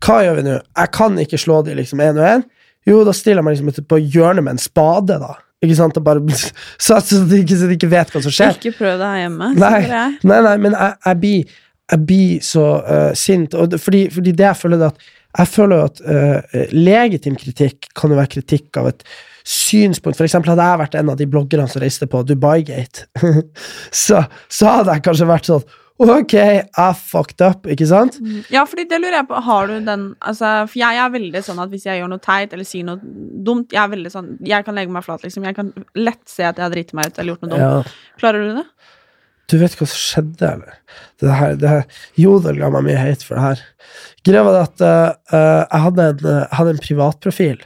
Speaker 2: hva gjør vi nå? Jeg kan ikke slå de liksom én og én. Jo, da stiller jeg meg liksom på hjørnet med en spade, da. Ikke sant? Og bare, [LAUGHS] så, så, de ikke, så de ikke vet hva som skjer.
Speaker 1: Ikke prøv det her hjemme,
Speaker 2: Nei, nei, nei, men jeg, jeg blir jeg blir så uh, sint, og det, fordi, fordi det jeg føler det at jeg føler jo at uh, legitim kritikk kan jo være kritikk av et synspunkt. For eksempel hadde jeg vært en av de bloggerne som reiste på Dubai-gate, [LAUGHS] så, så hadde jeg kanskje vært sånn Ok, I fucked up, ikke sant?
Speaker 1: Ja, fordi det lurer jeg på. Har du den altså, For jeg er veldig sånn at hvis jeg gjør noe teit eller sier noe dumt Jeg er veldig sånn Jeg kan legge meg flat, liksom. Jeg kan lett se at jeg har driti meg ut eller gjort noe dumt.
Speaker 2: Ja.
Speaker 1: Klarer du det?
Speaker 2: Du vet hva som skjedde, eller? Det her, det her, Jodel ga meg mye hate for det her. Greia var at eh, jeg hadde en, uh, hadde en privatprofil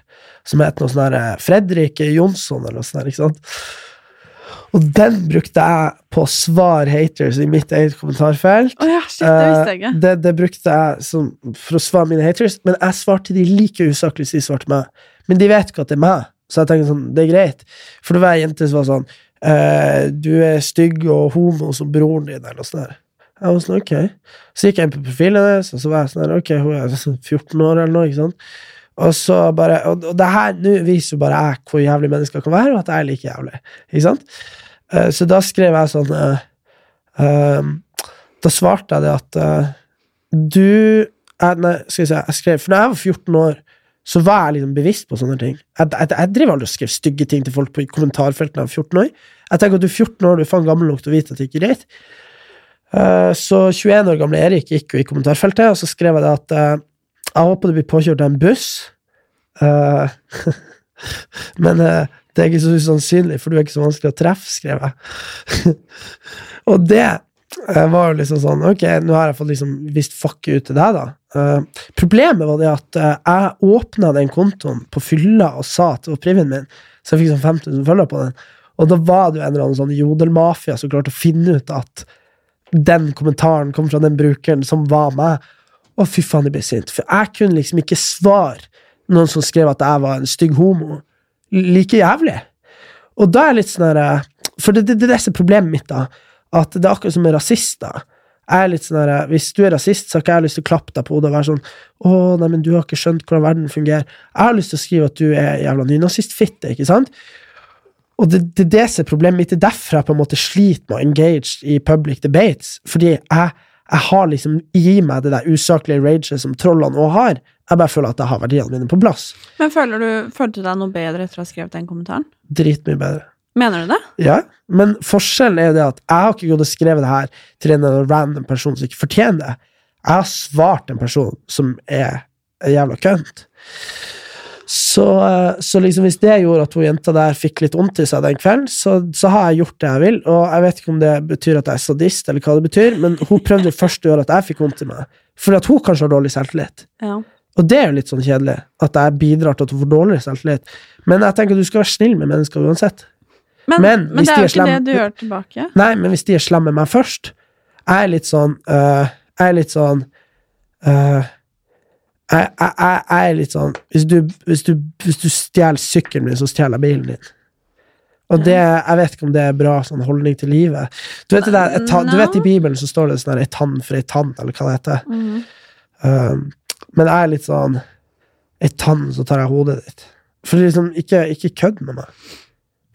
Speaker 2: som het noe sånn Fredrik Jonsson, eller noe sånt, ikke sant? Og den brukte jeg på å svare haters i mitt eget kommentarfelt.
Speaker 1: Oh ja, shit, det visste jeg ikke.
Speaker 2: Det, det brukte jeg som, for å svare mine haters, men jeg svarte de like usaklig som de svarte meg. Men de vet ikke at det er meg, så jeg tenker sånn, det er greit. For det var ei jente som var sånn eh, Du er stygg og homo som broren din, eller noe sånt. der. Jeg var sånn, ok. Så gikk jeg inn på profilen hennes, og så var jeg sånn ok, hun er [LAUGHS] sånn 14 år eller noe, ikke sant. Og så bare, og, og det her nå viser jo bare jeg hvor jævlig mennesker kan være, og at jeg er like jævlig. Ikke sant? Eh, så da skrev jeg sånn eh, ehm, Da svarte jeg det at eh, du eh, Nei, skal vi se, jeg skrev For da jeg var 14 år, så vær liksom bevisst på sånne ting. Jeg, jeg, jeg driver aldri og skriver stygge ting til folk på kommentarfeltene av 14 år. Jeg tenker at du er 14 år, du er faen gammel nok til å vite at det ikke er greit. Uh, så 21 år gamle Erik gikk jo i kommentarfeltet, og så skrev jeg det at uh, jeg håper du blir påkjørt av en buss. Uh, [LAUGHS] men det er ikke så usannsynlig, for du er ikke så vanskelig å treffe, skrev jeg. [LAUGHS] og det var jo liksom sånn Ok, nå har jeg fått liksom vist fuck ut til deg, da. Eh, problemet var det at uh, jeg åpna den kontoen på fylla og sa at det privien min, så jeg fikk sånn 5000 følgere på den. Og da var det jo en eller annen sånn jodelmafia som klarte å finne ut at den kommentaren kom fra den brukeren som var meg. Å, fy faen, jeg ble sint. For jeg kunne liksom ikke svare noen som skrev at jeg var en stygg homo. Like jævlig. Og da er jeg litt sånn her eh, For det, det, det er problemet mitt, da. At det er akkurat som med rasister. Jeg er litt sånn her, Hvis du er rasist, så har ikke jeg lyst til å klappe deg på hodet og være sånn 'Å, nei, men du har ikke skjønt hvordan verden fungerer'. Jeg har lyst til å skrive at du er jævla nynazistfitte, ikke sant? Og det, det det er problemet mitt. Det er derfor jeg på en måte sliter med å engage i public debates. Fordi jeg, jeg har liksom i meg det der usaklige raget som trollene òg har. Jeg bare føler at jeg har verdiene mine på plass.
Speaker 1: Men føler du, følte du deg noe bedre etter å ha skrevet den kommentaren?
Speaker 2: Dritmye bedre.
Speaker 1: Mener du det?
Speaker 2: Ja, men forskjellen er jo det at jeg har ikke gått og skrevet det her til en eller random person som ikke fortjener det. Jeg har svart en person som er en jævla kønt. Så, så liksom hvis det gjorde at hun jenta der fikk litt vondt i seg den kvelden, så, så har jeg gjort det jeg vil. Og jeg vet ikke om det betyr at jeg er sadist, eller hva det betyr, men hun prøvde først å gjøre at jeg fikk vondt i meg. Fordi at hun kanskje har dårlig selvtillit.
Speaker 1: Ja.
Speaker 2: Og det er jo litt sånn kjedelig, at jeg bidrar til at hun får dårligere selvtillit. Men jeg tenker at du skal være snill med mennesker uansett.
Speaker 1: Men,
Speaker 2: Men
Speaker 1: men, det
Speaker 2: de
Speaker 1: er jo ikke
Speaker 2: slemme-
Speaker 1: det du gjør tilbake.
Speaker 2: Nei, men hvis de er slemme med meg først Jeg er litt sånn uh, Jeg er litt sånn uh, jeg, jeg, jeg, jeg er litt sånn Hvis du, hvis du, hvis du stjeler sykkelen min, så stjeler jeg bilen din. Og det, jeg vet ikke om det er bra sånn holdning til livet. Du vet, det der, et, du vet I Bibelen så står det sånn ei tann for ei tann, eller hva det heter.
Speaker 1: Mm.
Speaker 2: Um, men jeg er litt sånn Ei tann, så tar jeg hodet ditt. For liksom, ikke, ikke kødd med meg.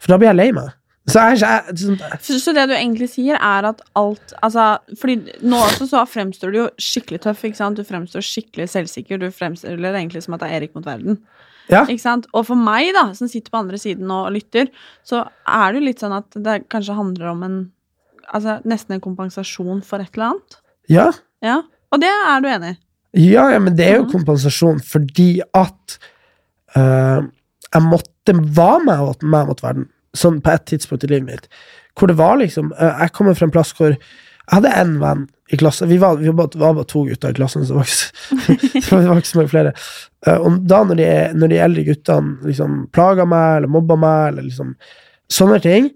Speaker 2: For da blir jeg lei meg. Så jeg, jeg, sånn,
Speaker 1: Så, så det du egentlig sier, er at alt Altså, fordi nå også så fremstår du jo skikkelig tøff, ikke sant? Du fremstår skikkelig selvsikker. Du fremstiller egentlig som at det er Erik mot verden.
Speaker 2: Ja.
Speaker 1: Og for meg, da, som sitter på andre siden og lytter, så er det jo litt sånn at det kanskje handler om en Altså nesten en kompensasjon for et eller annet.
Speaker 2: ja,
Speaker 1: Ja. Og det er du enig i?
Speaker 2: Ja, ja, men det er jo
Speaker 1: Mhm.
Speaker 2: kompensasjon fordi at eh, jeg måtte var meg meg mot verden, sånn på et tidspunkt i livet mitt, hvor det var liksom eh, Jeg kommer fra en plass hvor jeg hadde én venn i klassen. Vi var, vi var, bare, to gutter i klassen, så [LAUGHS] det var ikke så mange flere. Eh, og da når de, når de eldre guttene liksom plaga meg eller mobba meg, eller liksom sånne ting,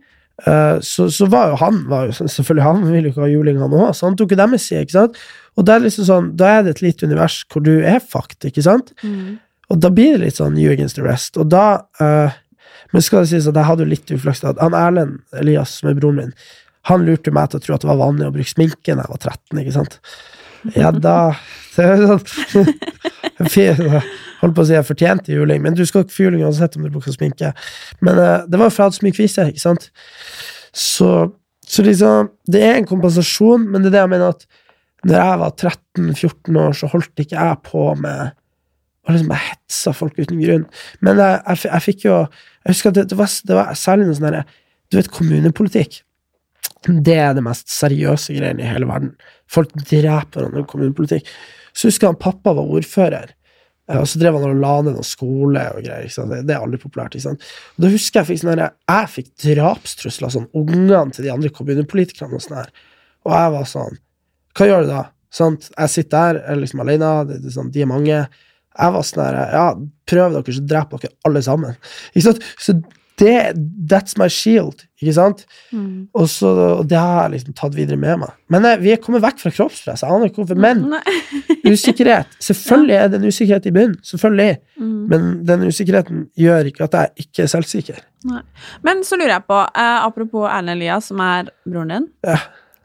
Speaker 2: eh, så, så var jo han var jo, Selvfølgelig han ville jo ikke ha juling, han òg, så han tok jo deres side. ikke sant? Og det er liksom sånn, da er det et lite univers hvor du er fucked, ikke sant?
Speaker 1: Mm.
Speaker 2: Og da blir det litt sånn against the rest. Og da uh, Men skal det sies at jeg hadde jo litt uflaks. Han Erlend Elias, som er broren min, han lurte meg til å tro at det var vanlig å bruke sminke da jeg var 13, ikke sant? Ja da [LAUGHS] sånn, [LAUGHS] Holdt på å si jeg fortjente juling, men du skal ikke få juling uansett om du bruker sminke. Men uh, det var så mye kvise, ikke sant? Så, så liksom Det er en kompensasjon, men det er det jeg mener at når jeg var 13-14 år, så holdt ikke jeg på med og liksom bare hetsa folk uten grunn. Men jeg, jeg, jeg fikk jo Jeg husker at det, det, var, det var særlig noe sånn herre Du vet, kommunepolitikk. Det er det mest seriøse greiene i hele verden. Folk dreper hverandre i kommunepolitikk. Så husker jeg han pappa var ordfører, eh, og så drev han og la ned noen skole og greier. Det, det er aldri populært. Ikke sant? Og da husker jeg fikk sånn Jeg fikk drapstrusler, sånn ungene til de andre kommunepolitikerne og sånn her. Og jeg var sånn Hva gjør du da? Sant? Jeg sitter der, er liksom alene, det, det, sånn, de er mange. Jeg var sånn her Ja, prøv dere, så dreper dere alle sammen. Ikke sant? Så det That's my shield, ikke sant?
Speaker 1: Mm.
Speaker 2: Og, så, og det har jeg liksom tatt videre med meg. Men jeg, vi er kommet vekk fra kroppspress. Jeg aner ikke hvorfor. Men [LAUGHS] usikkerhet. Selvfølgelig er det en usikkerhet i bunnen. Selvfølgelig.
Speaker 1: Mm.
Speaker 2: Men den usikkerheten gjør ikke at jeg ikke er selvsikker.
Speaker 1: Men så lurer jeg på, eh, apropos Erlend Elias, som er broren din,
Speaker 2: Ja,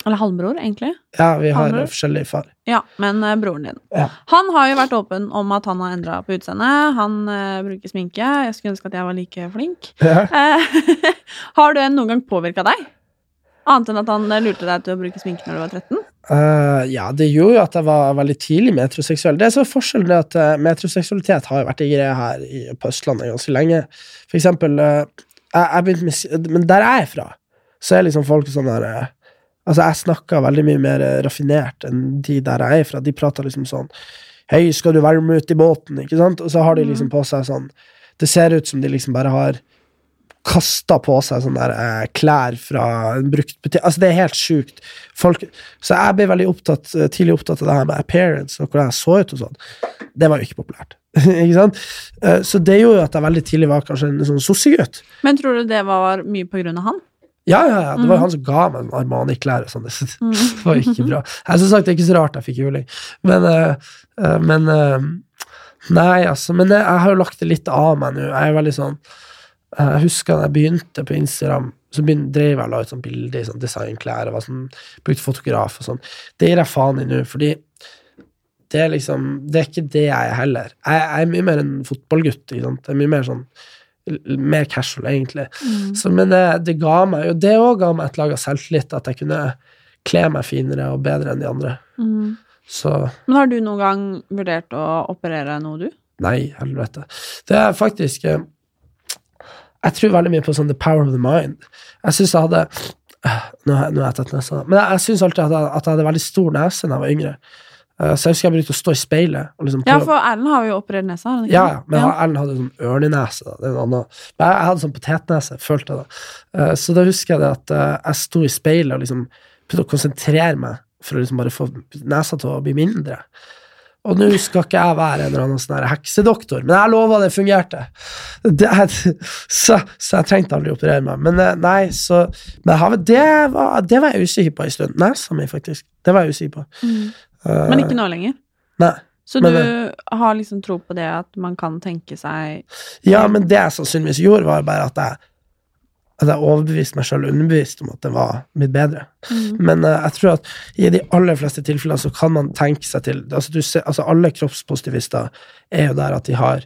Speaker 1: eller halvbror, egentlig,
Speaker 2: ja vi har
Speaker 1: halvbror.
Speaker 2: forskjellig far.
Speaker 1: Ja, men uh, broren din.
Speaker 2: Ja.
Speaker 1: Han har jo vært åpen om at han har endra på utseendet. Han uh, bruker sminke. Jeg skulle ønske at jeg var like flink.
Speaker 2: Ja.
Speaker 1: Uh, [LAUGHS] har du noen gang påvirka deg? Annet enn at han lurte deg til å bruke sminke når du var 13?
Speaker 2: Eh, ja, det gjorde jo at jeg var veldig tidlig metroseksuell. Det er er forskjellen er at metroseksualitet har jo vært en greie her i, på Østlandet ganske lenge. For eksempel, jeg, jeg med, Men der jeg er fra, så er liksom folk sånn der Altså, jeg snakker veldig mye mer eh, raffinert enn de der jeg er fra. De prater liksom sånn Hei, skal du være med ut i båten? Ikke sant? Og så har de liksom på seg sånn Det ser ut som de liksom bare har kasta på seg sånne der, eh, klær fra en brukt butikk. Altså, det er helt sjukt. Folk, så jeg ble veldig opptatt, eh, tidlig opptatt av det her med appearance og hvordan jeg så ut og sånn. Det var jo ikke populært. [LAUGHS] ikke sant? Eh, Så det gjorde jo at jeg veldig tidlig var kanskje en sånn sossegutt.
Speaker 1: Men tror du det var mye på grunn av han?
Speaker 2: Ja, ja, ja. Det var
Speaker 1: Mhm.
Speaker 2: han som ga meg Armani-klær og sånn. [LAUGHS] Det,
Speaker 1: Mm.
Speaker 2: var ikke bra. Jeg som sagt, det er ikke så rart jeg fikk juling. Men, eh, men uh, Nei, altså. Men jeg, jeg har jo lagt det litt av meg nå. Jeg er veldig sånn Jeg husker da jeg begynte på Instagram, så begynte, drev jeg og la ut sånn bilder i sånn designklær og var sånn, brukte fotograf og sånn. Det gir jeg faen i nå, fordi det er liksom Det er ikke det jeg er heller. Jeg, jeg er mye mer en fotballgutt. Ikke sant? Jeg er mye mer sånn mer casual, egentlig.
Speaker 1: Mm.
Speaker 2: Så, men det, det ga meg jo Det òg ga meg et lag av selvtillit, at jeg kunne kle meg finere og bedre enn de andre.
Speaker 1: Mm.
Speaker 2: Så
Speaker 1: Men har du noen gang vurdert å operere noe, du?
Speaker 2: nei, helvete. Det er faktisk eh, Jeg tror veldig mye på sånn the power of the mind. Jeg syns jeg hadde eh, Nå har jeg- tatt nesa. Men jeg, jeg syns alltid at jeg, at jeg hadde veldig stor nese da jeg var yngre. Så jeg husker jeg brukte å stå i speilet og liksom
Speaker 1: Ja, for Erlend har jo operert nesa. har
Speaker 2: Ja,
Speaker 1: men
Speaker 2: ja, Erlend hadde sånn ørnenese. Da. Det er noe annet. Men jeg, hadde sånn potetnese, følte jeg da. Eh, så da husker jeg det at eh, jeg sto i speilet og liksom prøvde å konsentrere meg for å liksom bare få nesa til å bli mindre. Og nå skal ikke jeg være en eller annen sånn heksedoktor, men jeg lover det fungerte. Det, så, så jeg trengte aldri å operere meg. Men eh, nei, så Men det, var, det var jeg usikker på en stund. Nesa mi, faktisk. Det var jeg usikker på.
Speaker 1: Mm.
Speaker 2: Eh,
Speaker 1: Men ikke nå lenger.
Speaker 2: Nei.
Speaker 1: Så
Speaker 2: Men,
Speaker 1: du har liksom tro på det at man kan tenke seg
Speaker 2: Ja, men det jeg sannsynligvis gjorde, var bare at jeg at jeg overbeviste meg sjøl underbevist om at det var blitt bedre.
Speaker 1: Mm.
Speaker 2: Men uh, jeg tror at i de aller fleste tilfeller så kan man tenke seg til altså, du ser, altså Alle kroppspositivister er jo der at de har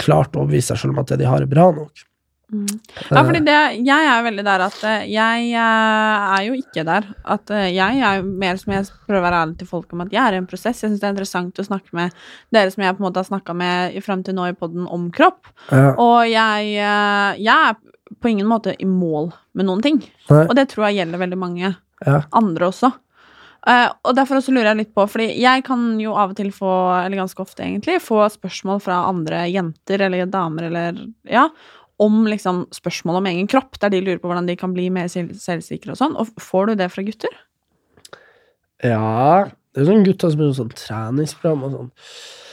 Speaker 2: klart å overbevise seg selv om at det de har, er bra nok.
Speaker 1: Mm. Ja, fordi det, jeg er veldig der at eh, jeg eh, er jo ikke der. At eh, jeg er mer som jeg prøver å være ærlig til folk om at jeg er i en prosess. Jeg syns det er interessant å snakke med dere som jeg på en måte har snakka med fram til nå i poden om kropp.
Speaker 2: Ja.
Speaker 1: Og jeg, jeg er på ingen måte i mål med noen ting.
Speaker 2: Nei.
Speaker 1: Og det tror jeg gjelder veldig mange
Speaker 2: Ja.
Speaker 1: andre også. Uh, og derfor også lurer jeg litt på, fordi jeg kan jo av og til få, eller ganske ofte egentlig, få spørsmål fra andre jenter eller damer eller ja, om liksom spørsmål om egen kropp, der de lurer på hvordan de kan bli mer selvsikre og sånn. Og får du det fra gutter?
Speaker 2: Ja Det er sånn gutter som er sånn treningsprogram og sånn.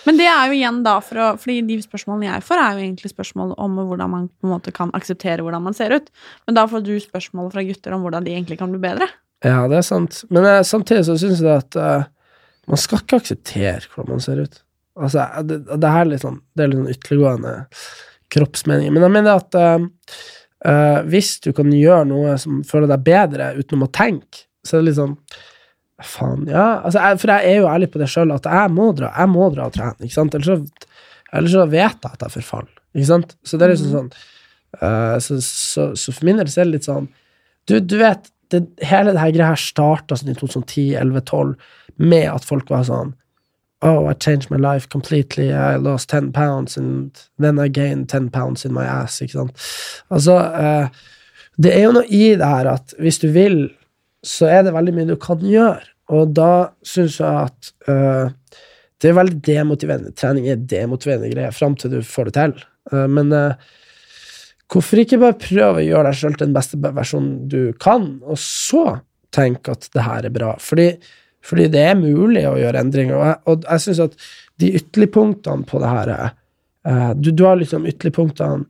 Speaker 1: Men det er jo igjen da, for å, fordi de spørsmålene jeg får, er jo egentlig spørsmål om hvordan man på en måte kan akseptere hvordan man ser ut. Men da får du spørsmål fra gutter om hvordan de egentlig kan bli bedre.
Speaker 2: Ja, det er sant. Men eh, samtidig så syns jeg at uh, man skal ikke akseptere hvordan man ser ut. Altså, det, det her er litt sånn Det er litt sånn ytterliggående kroppsmeninger. Men jeg mener at uh, hvis du kan gjøre noe som føler deg bedre utenom å tenke, så er det litt sånn Faen, ja. Altså, jeg, for jeg er jo ærlig på det sjøl, at jeg må dra Jeg må dra og trene, ikke sant? Ellers så, ellers så vet jeg at jeg forfaller, ikke sant? Så det er liksom sånn uh, så, så, så for min del så er det litt sånn Du, du vet, det, hele det her greia her starta sånn i 2010, 11, 12 med at folk var sånn Oh, I changed my life completely. I lost 10 pounds, and then I gained 10 pounds in my ass. Ikke sant? Altså, eh, det er jo noe i det her at hvis du vil, så er det veldig mye du kan gjøre. Og da syns jeg at uh, det er veldig demotiverende. Trening er demotiverende greier fram til du får det til. Uh, men uh, hvorfor ikke bare prøve å gjøre deg sjøl til den beste versjonen du kan, og så tenke at det her er bra? Fordi fordi det er mulig å gjøre endringer. Og jeg, og jeg syns at de ytterligpunktene på det her uh, du, du, har liksom ytterligpunktene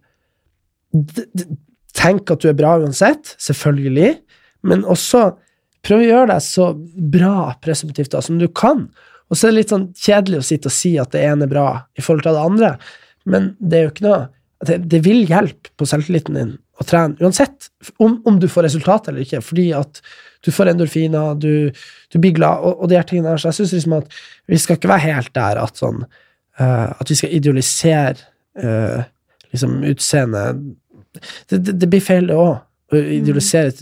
Speaker 2: Tenk at du er bra uansett, selvfølgelig, men også prøv å gjøre deg så bra presumptivt da, som du kan. Og så er det litt sånn kjedelig å sitte og si at det ene er bra i forhold til det andre, men det er jo ikke noe det, det vil hjelpe på selvtilliten din å trene, uansett om, om, du får resultat eller ikke, fordi at du får endorfiner, du, du blir glad, og, og de her tingene her. Så jeg syns liksom at vi skal ikke være helt der at sånn uh, At vi skal idealisere uh, liksom utseendet det, det, det, blir feil, det òg. Å idealisere et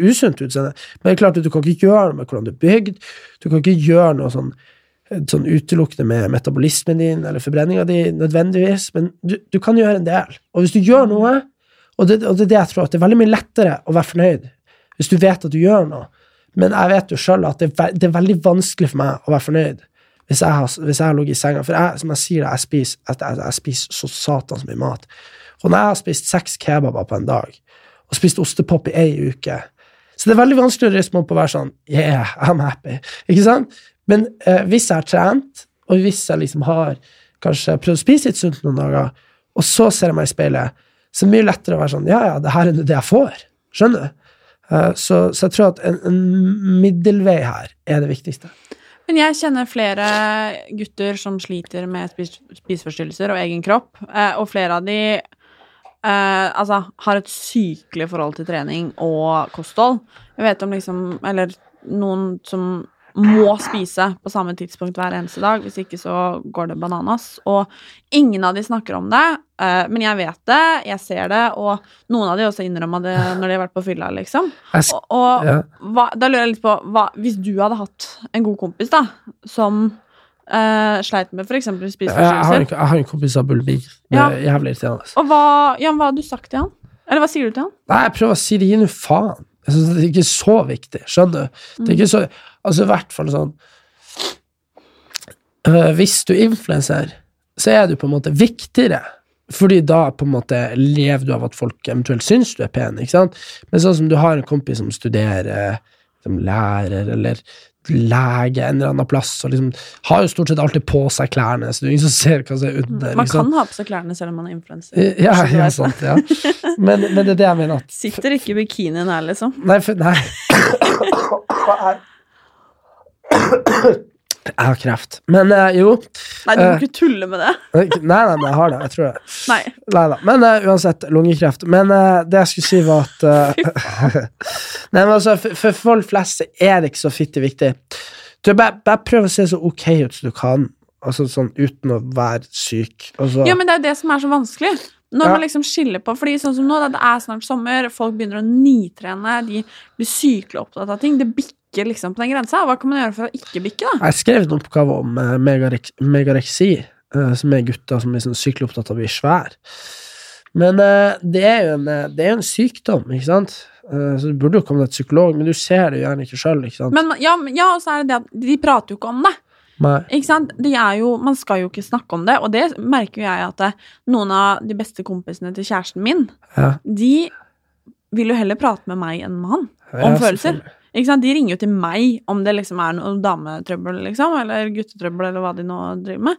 Speaker 2: usunt utseende. Men det er klart at du kan ikke gjøre noe med hvordan du er bygd. Du kan ikke gjøre noe sånn sånn utelukkende med metabolismen din eller forbrenninga di, nødvendigvis, men du, du, kan gjøre en del. Og hvis du gjør noe, og det, og det er det jeg tror, at det er veldig mye lettere å være fornøyd hvis du vet at du gjør noe. Men jeg vet jo sjøl at det er, det er, veldig vanskelig for meg å være fornøyd hvis jeg har, hvis ligget i senga. For jeg, som jeg sier, jeg spiser, jeg, jeg spiser så satans mye mat. Og når jeg har spist seks kebaber på en dag, og spist ostepop i ei uke Så det er veldig vanskelig å reise meg opp og være sånn Yeah, I'm happy. Ikke sant? Men eh, hvis jeg har trent, og hvis jeg liksom har kanskje prøvd å spise litt sunt noen dager, og så ser jeg meg i speilet, så er det mye lettere å være sånn Ja, ja, det her er det jeg får. Skjønner du? Uh, så, så, jeg tror at en, en, middelvei her er det viktigste.
Speaker 1: Men jeg kjenner flere gutter som sliter med spis spiseforstyrrelser og egen kropp, uh, og flere av de uh, altså, har et sykelig forhold til trening og kosthold. Jeg vet om liksom Eller noen som må spise på samme tidspunkt hver eneste dag. Hvis ikke så går det bananas. Og ingen av de snakker om det, uh, men jeg vet det, jeg ser det, og noen av de også innrømma det når de har vært på fylla, liksom. Og, og ja. hva, da lurer jeg litt på hva, Hvis du hadde hatt en god kompis da, som uh, sleit med f.eks. spiseforstyrrelser
Speaker 2: jeg, har en kompis av bulimi. Ja. jævlig irriterende.
Speaker 1: Og hva, Jan, hva har du sagt til han? Eller hva sier du til han?
Speaker 2: Nei, Jeg prøver å si det, gi nå faen. Jeg synes Det er ikke så viktig, skjønner du? Det er ikke så Altså, i hvert fall sånn uh, Hvis du influenser, så er du på en måte viktigere. Fordi da på en måte lever du av at folk eventuelt syns du er pen. ikke sant? Men sånn som du har en kompis som studerer som lærer, eller lege en eller annen plass, og liksom har jo stort sett alltid på seg klærne, så det er ingen som ser hva som er under.
Speaker 1: Man kan ha på seg klærne selv om man er influenser.
Speaker 2: Ja, ja, sant, ja. Men, men, det er det jeg mener. At,
Speaker 1: Sitter ikke i bikinien her, liksom?
Speaker 2: Nei, for, nei. [COUGHS] Jeg har kreft. Men uh, jo
Speaker 1: Nei, du må uh, ikke tulle med det. [LAUGHS]
Speaker 2: nei, nei, men jeg har det. Jeg tror det.
Speaker 1: Nei.
Speaker 2: Neida. Men uh, uansett, lungekreft. Men det jeg skulle si, var at [LAUGHS] Nei, men altså, for, for, folk flest er det ikke så fitte viktig. Du, bare, bare prøv å se så ok ut som du kan. Altså sånn uten å være syk. Altså.
Speaker 1: Ja, men det er det som er så vanskelig. Når ja. man liksom skiller på Fordi sånn som nå, det er snart sommer, folk begynner å nitrene, de blir sykelig opptatt av ting. Det bikker bikke liksom på den grensa? Hva kan man gjøre for å ikke bikke, da?
Speaker 2: Jeg skrev en oppgave om uh, megareksi, uh, som er gutter som er sånn sykelig opptatt av å bli svær. Men uh, det, er jo en, det er jo en sykdom, ikke sant? Eh, så du burde jo komme deg til psykolog, men du ser det jo gjerne ikke sjøl?
Speaker 1: Ja, ja, og så er det det at de prater jo ikke om det. De er jo, man skal jo ikke snakke om det, og det merker jo jeg at det, noen av de beste kompisene til kjæresten min,
Speaker 2: Ja.
Speaker 1: de vil jo heller prate med meg enn med han
Speaker 2: Ja,
Speaker 1: om følelser. Ikke sant? De ringer jo til meg om det liksom er noe dametrøbbel, liksom, eller guttetrøbbel, eller hva de nå driver med.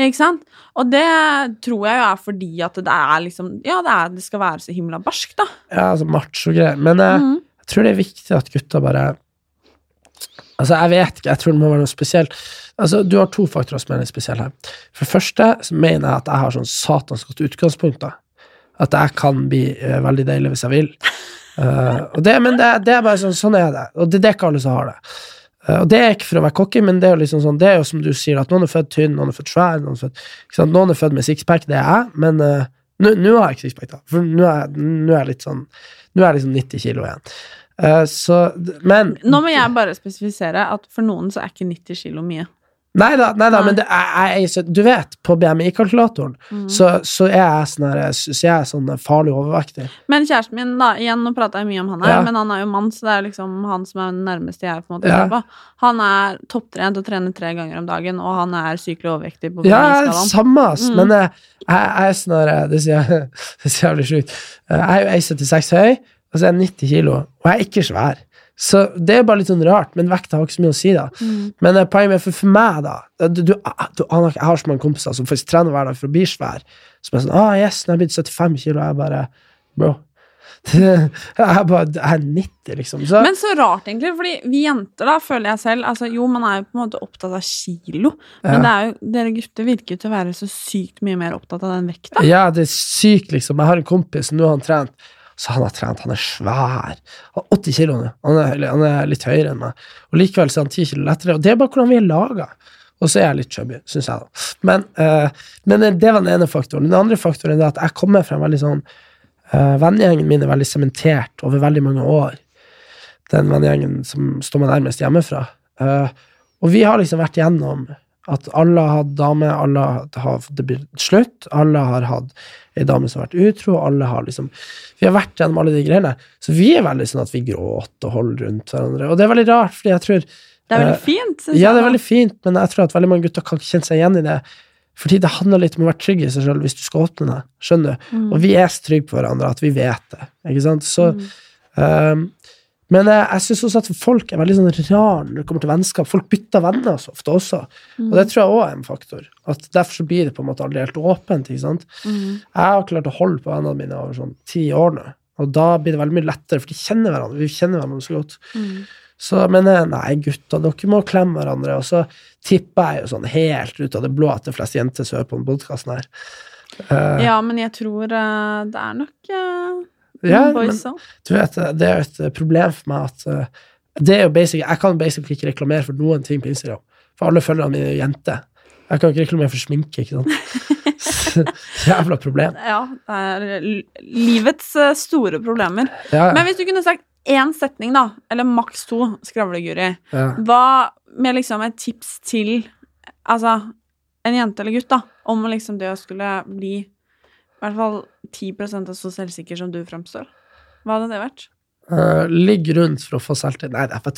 Speaker 1: Ikke sant? Og det tror jeg jo er fordi at det er liksom Ja, det, er, det skal være så himla barskt, da.
Speaker 2: Ja, altså macho-greier. Men eh,
Speaker 1: Mhm.
Speaker 2: jeg tror det er viktig at gutta bare Altså, jeg vet ikke, jeg tror det må være noe spesielt. Altså, Du har to faktorer som er litt spesielle her. For det første så mener jeg at jeg har sånn satans godt utgangspunkt. da. At jeg kan bli uh, veldig deilig hvis jeg vil. Og det, men det, det er bare sånn, sånn er det. Og det, det er ikke alle som har det. Uh, og det er ikke for å være cocky, men det er jo liksom sånn, det er jo som du sier, at noen er født tynn, noen er født svær, noen er født? Noen er født med sixpack, det er jeg, men uh, nå har jeg ikke sixpack, da. For nå er, er jeg litt sånn Nå er jeg liksom 90 kilo igjen. Uh, så Men
Speaker 1: Nå må jeg bare spesifisere at for noen så er ikke 90 kilo mye.
Speaker 2: Nei da, men det er, jeg, du vet, på BMI-kalkulatoren
Speaker 1: Mm.
Speaker 2: så, så er jeg sånn her, så jeg er sånn farlig overvektig.
Speaker 1: Men kjæresten min, da, igjen, nå prata jeg mye om han her,
Speaker 2: Ja.
Speaker 1: men han er jo mann, så det er liksom han som er den nærmeste jeg på en måte
Speaker 2: Ja.
Speaker 1: Han er topptrent og trener tre ganger om dagen, og han er sykelig overvektig på
Speaker 2: Ja, samme.
Speaker 1: Mm.
Speaker 2: Men jeg, jeg, jeg er sånn her Det sier jeg [LAUGHS] det er så jævlig sjukt. Eh, Jeg er jo 1,76 høy, og så er jeg 90 kilo, og jeg er ikke svær. Så det er bare litt sånn rart, men vekta har ikke så mye å si, da.
Speaker 1: Mm.
Speaker 2: Men eh, poenget er for, for meg, da du, du, du Jeg har så mange kompiser som faktisk trener hver dag for å bli svær. Som er sånn ah, yes, nå har jeg blitt 75 kilo, og jeg bare Bro. [LAUGHS] jeg er bare jeg er 90, liksom. Så,
Speaker 1: Men så rart, egentlig, fordi vi jenter, da, føler jeg selv altså, Jo, man er jo på en måte opptatt av kilo, men
Speaker 2: Ja.
Speaker 1: det er jo, dere gutter virker jo til å være så sykt mye mer opptatt av den vekta.
Speaker 2: Ja, det er sykt, liksom. Jeg har en kompis, nå har han trent. Så han har trent, han er svær. Han har 80 kilo nå. Han er, han er litt høyere enn meg. Og likevel så er han 10 kilo lettere. Og det er bare hvordan vi er laga. Og så er jeg litt chubby, syns jeg. Men, uh, men det var den ene faktoren. Den andre faktoren er at jeg kommer fra en veldig sånn uh, Vennegjengen min er veldig sementert over veldig mange år. Den vennegjengen som står meg nærmest hjemmefra. Uh, og vi har liksom vært igjennom at alle har hatt dame, alle har det blitt slutt, alle har hatt ei dame som har vært utro, alle har liksom Vi har vært gjennom alle de greiene. Så vi er veldig sånn at vi gråter og holder rundt hverandre. Og det er veldig rart, fordi jeg tror
Speaker 1: Det er veldig
Speaker 2: fint,
Speaker 1: fint. jeg.
Speaker 2: Ja, det er veldig fint, men jeg tror at veldig mange gutter kan ikke kjenne seg igjen i det. Fordi det handler litt om å være trygg i seg sjøl hvis du skal åpne deg. Skjønner du?
Speaker 1: Mm.
Speaker 2: Og vi er så trygge på hverandre at vi vet det. Ikke sant? Så ehm, Men jeg, jeg syns også at folk er veldig sånn rar når det kommer til vennskap. Folk bytter venner så ofte også. Og det tror jeg òg er en faktor. At Derfor så blir det på en måte aldri helt åpent. ikke sant?
Speaker 1: Mm.
Speaker 2: Jeg har klart å holde på vennene mine over sånn ti år nå. Og da blir det veldig mye lettere, for de kjenner hverandre. Vi kjenner hverandre så godt.
Speaker 1: Mm.
Speaker 2: Så, men eh, nei, gutta, dere må klemme hverandre. Og så tipper jeg jo sånn helt ut av det blå at det fleste jenter som hører på denne podkasten her. Eh,
Speaker 1: Ja, men jeg tror uh, det er nok uh,
Speaker 2: ja, men du vet, det er et eh, problem for meg at eh, det er jo basic, Jeg kan basically ikke reklamere for noen ting på Instagram. For alle følgerne mine er jenter. Jeg kan ikke reklamere for sminke, ikke sant. [LAUGHS] [LAUGHS] Så, Jævla problem.
Speaker 1: Ja, det er livets eh, store problemer.
Speaker 2: Ja,
Speaker 1: Men hvis du kunne sagt én setning, da, eller maks to, skravleguri,
Speaker 2: ja.
Speaker 1: hva med liksom et tips til altså, en jente eller gutt, da, om liksom det å skulle bli i hvert fall 10% så selvsikker som du fremstår? Hva hadde det vært?
Speaker 2: Uh, ligg rundt for å få selvtillit Nei, det er bare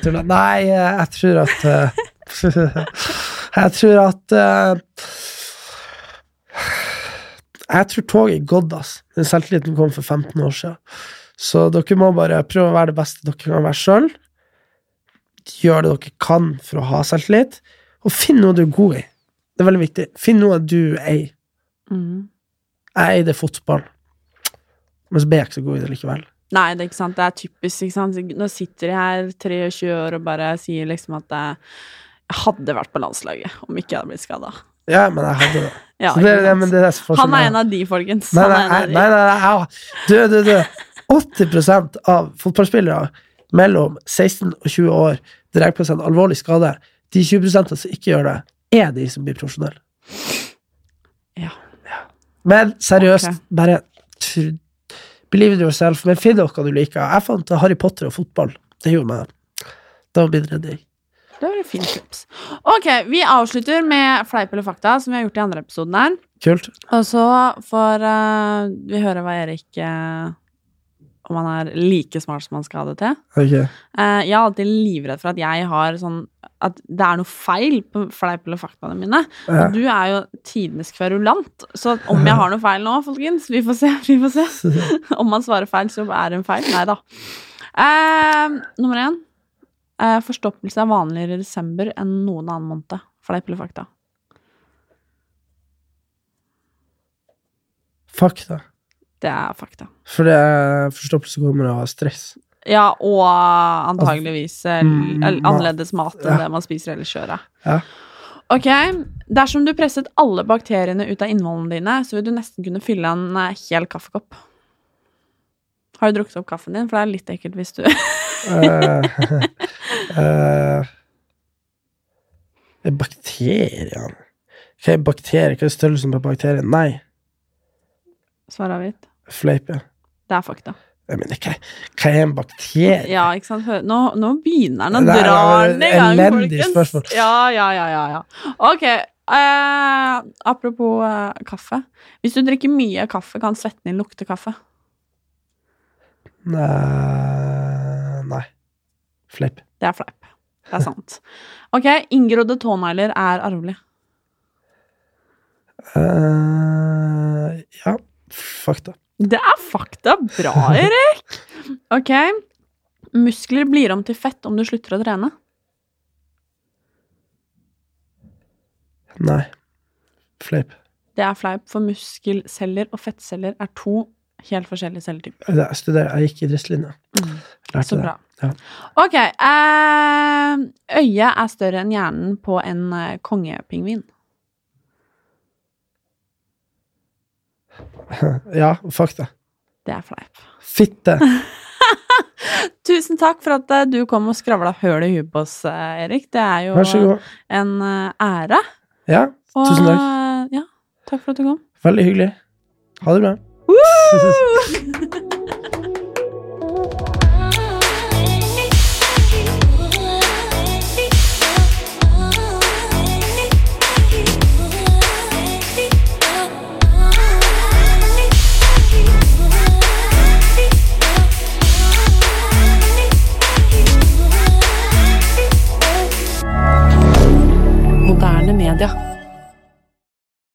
Speaker 2: tull. [LAUGHS] Nei, eh, jeg tror at eh, [LAUGHS] Jeg tror at Jeg tror toget er gått, ass. Den selvtilliten kom for 15 år siden. Så dere må bare prøve å være det beste dere kan være sjøl. Gjør det dere kan for å ha selvtillit, og finn noe du er god i. Det er veldig viktig. Finn noe du eier.
Speaker 1: Mm.
Speaker 2: Jeg eide fotball, men så ble jeg ikke så god i det likevel.
Speaker 1: Nei, det er ikke sant. Det er typisk. ikke sant? Nå sitter de her 23 år og bare sier liksom at jeg hadde vært på landslaget om ikke jeg hadde blitt skada.
Speaker 2: Ja, men jeg hadde det. [LAUGHS]
Speaker 1: Ja,
Speaker 2: det, det, men det er
Speaker 1: Han er en av de, folkens.
Speaker 2: Nei, nei, nei, nei, nei, nei, nei, du, du, du. 80% av fotballspillere mellom 16 og 20 år drar på seg en alvorlig skade. De 20% som ikke gjør det, er de som blir profesjonelle. Men seriøst,
Speaker 1: okay.
Speaker 2: bare believe in yourself. Men finn noe du liker. Jeg fant Harry Potter og fotball. Det gjorde meg. Da var jeg redning.
Speaker 1: Det var et fint tips. Ok, vi avslutter med fleip eller fakta, som vi har gjort i andre episoden her.
Speaker 2: Kult.
Speaker 1: Og så får uh, vi høre hva Erik uh, om man er like smart som man skal ha det til.
Speaker 2: Okay.
Speaker 1: Eh, jeg er alltid livredd for at jeg har sånn At det er noe feil på fleip eller faktaene mine.
Speaker 2: Ja.
Speaker 1: Og du er jo tidenes kverulant, så om jeg har noe feil nå, folkens Vi får se. vi får se [LAUGHS] Om man svarer feil, så er det en feil. Nei da. Eh, nummer én. Eh, forstoppelse er vanligere i desember enn noen annen måned. Fleip eller fakta?
Speaker 2: Fakta.
Speaker 1: Det er fakta.
Speaker 2: For det er forstoppelse kommer av stress.
Speaker 1: Ja, og antageligvis eh,
Speaker 2: Mm,
Speaker 1: annerledes mat enn
Speaker 2: Ja.
Speaker 1: det man spiser ellers i året.
Speaker 2: Ja.
Speaker 1: Ok, dersom du presset alle bakteriene ut av innvollene dine, så vil du nesten kunne fylle en eh, hel kaffekopp. Har du drukket opp kaffen din? For det er litt ekkelt hvis du
Speaker 2: uh, uh, [LAUGHS] bakteriene Hva er bakterier? Hva er størrelsen på bakterien? Nei,
Speaker 1: Svaret avgitt.
Speaker 2: Fleip, ja.
Speaker 1: Det er fakta.
Speaker 2: Jeg mener, hva, hva er en bakterie?
Speaker 1: Ja, ikke sant? Hør- Nå, nå begynner den å dra den i gang,
Speaker 2: elendig spørsmål.
Speaker 1: Ja, ja, ja, ja, ja. Ok, eh, apropos eh, kaffe. Hvis du drikker mye kaffe, kan svetten din lukte kaffe.
Speaker 2: Nei, nei. Fleip.
Speaker 1: Det er fleip. Det er sant. Ok, inngrodde tånegler er arvelig.
Speaker 2: Uh, ja, fakta.
Speaker 1: Det er fakta. Bra, Erik! [LAUGHS] Ok. Muskler blir om til fett om du slutter å trene.
Speaker 2: Nei. Fleip.
Speaker 1: Det er fleip, for muskelceller og fettceller er to helt forskjellige celletyper.
Speaker 2: Jeg studerer, jeg gikk idrettslinja. Lærte
Speaker 1: Så
Speaker 2: det.
Speaker 1: bra.
Speaker 2: Ja.
Speaker 1: Ok. Eh, øyet er større enn hjernen på en eh, kongepingvin. [LAUGHS]
Speaker 2: Ja, fuck
Speaker 1: Det Det er fleip.
Speaker 2: Fitte. [LAUGHS]
Speaker 1: Tusen takk for at eh, du kom og skravla høl i huet på oss, eh, Erik. Det er jo
Speaker 2: god.
Speaker 1: en eh, ære.
Speaker 2: Ja, tusen takk.
Speaker 1: eh, Ja, takk for at du kom.
Speaker 2: Veldig hyggelig. Ha det bra.
Speaker 3: Moderne [LAUGHS]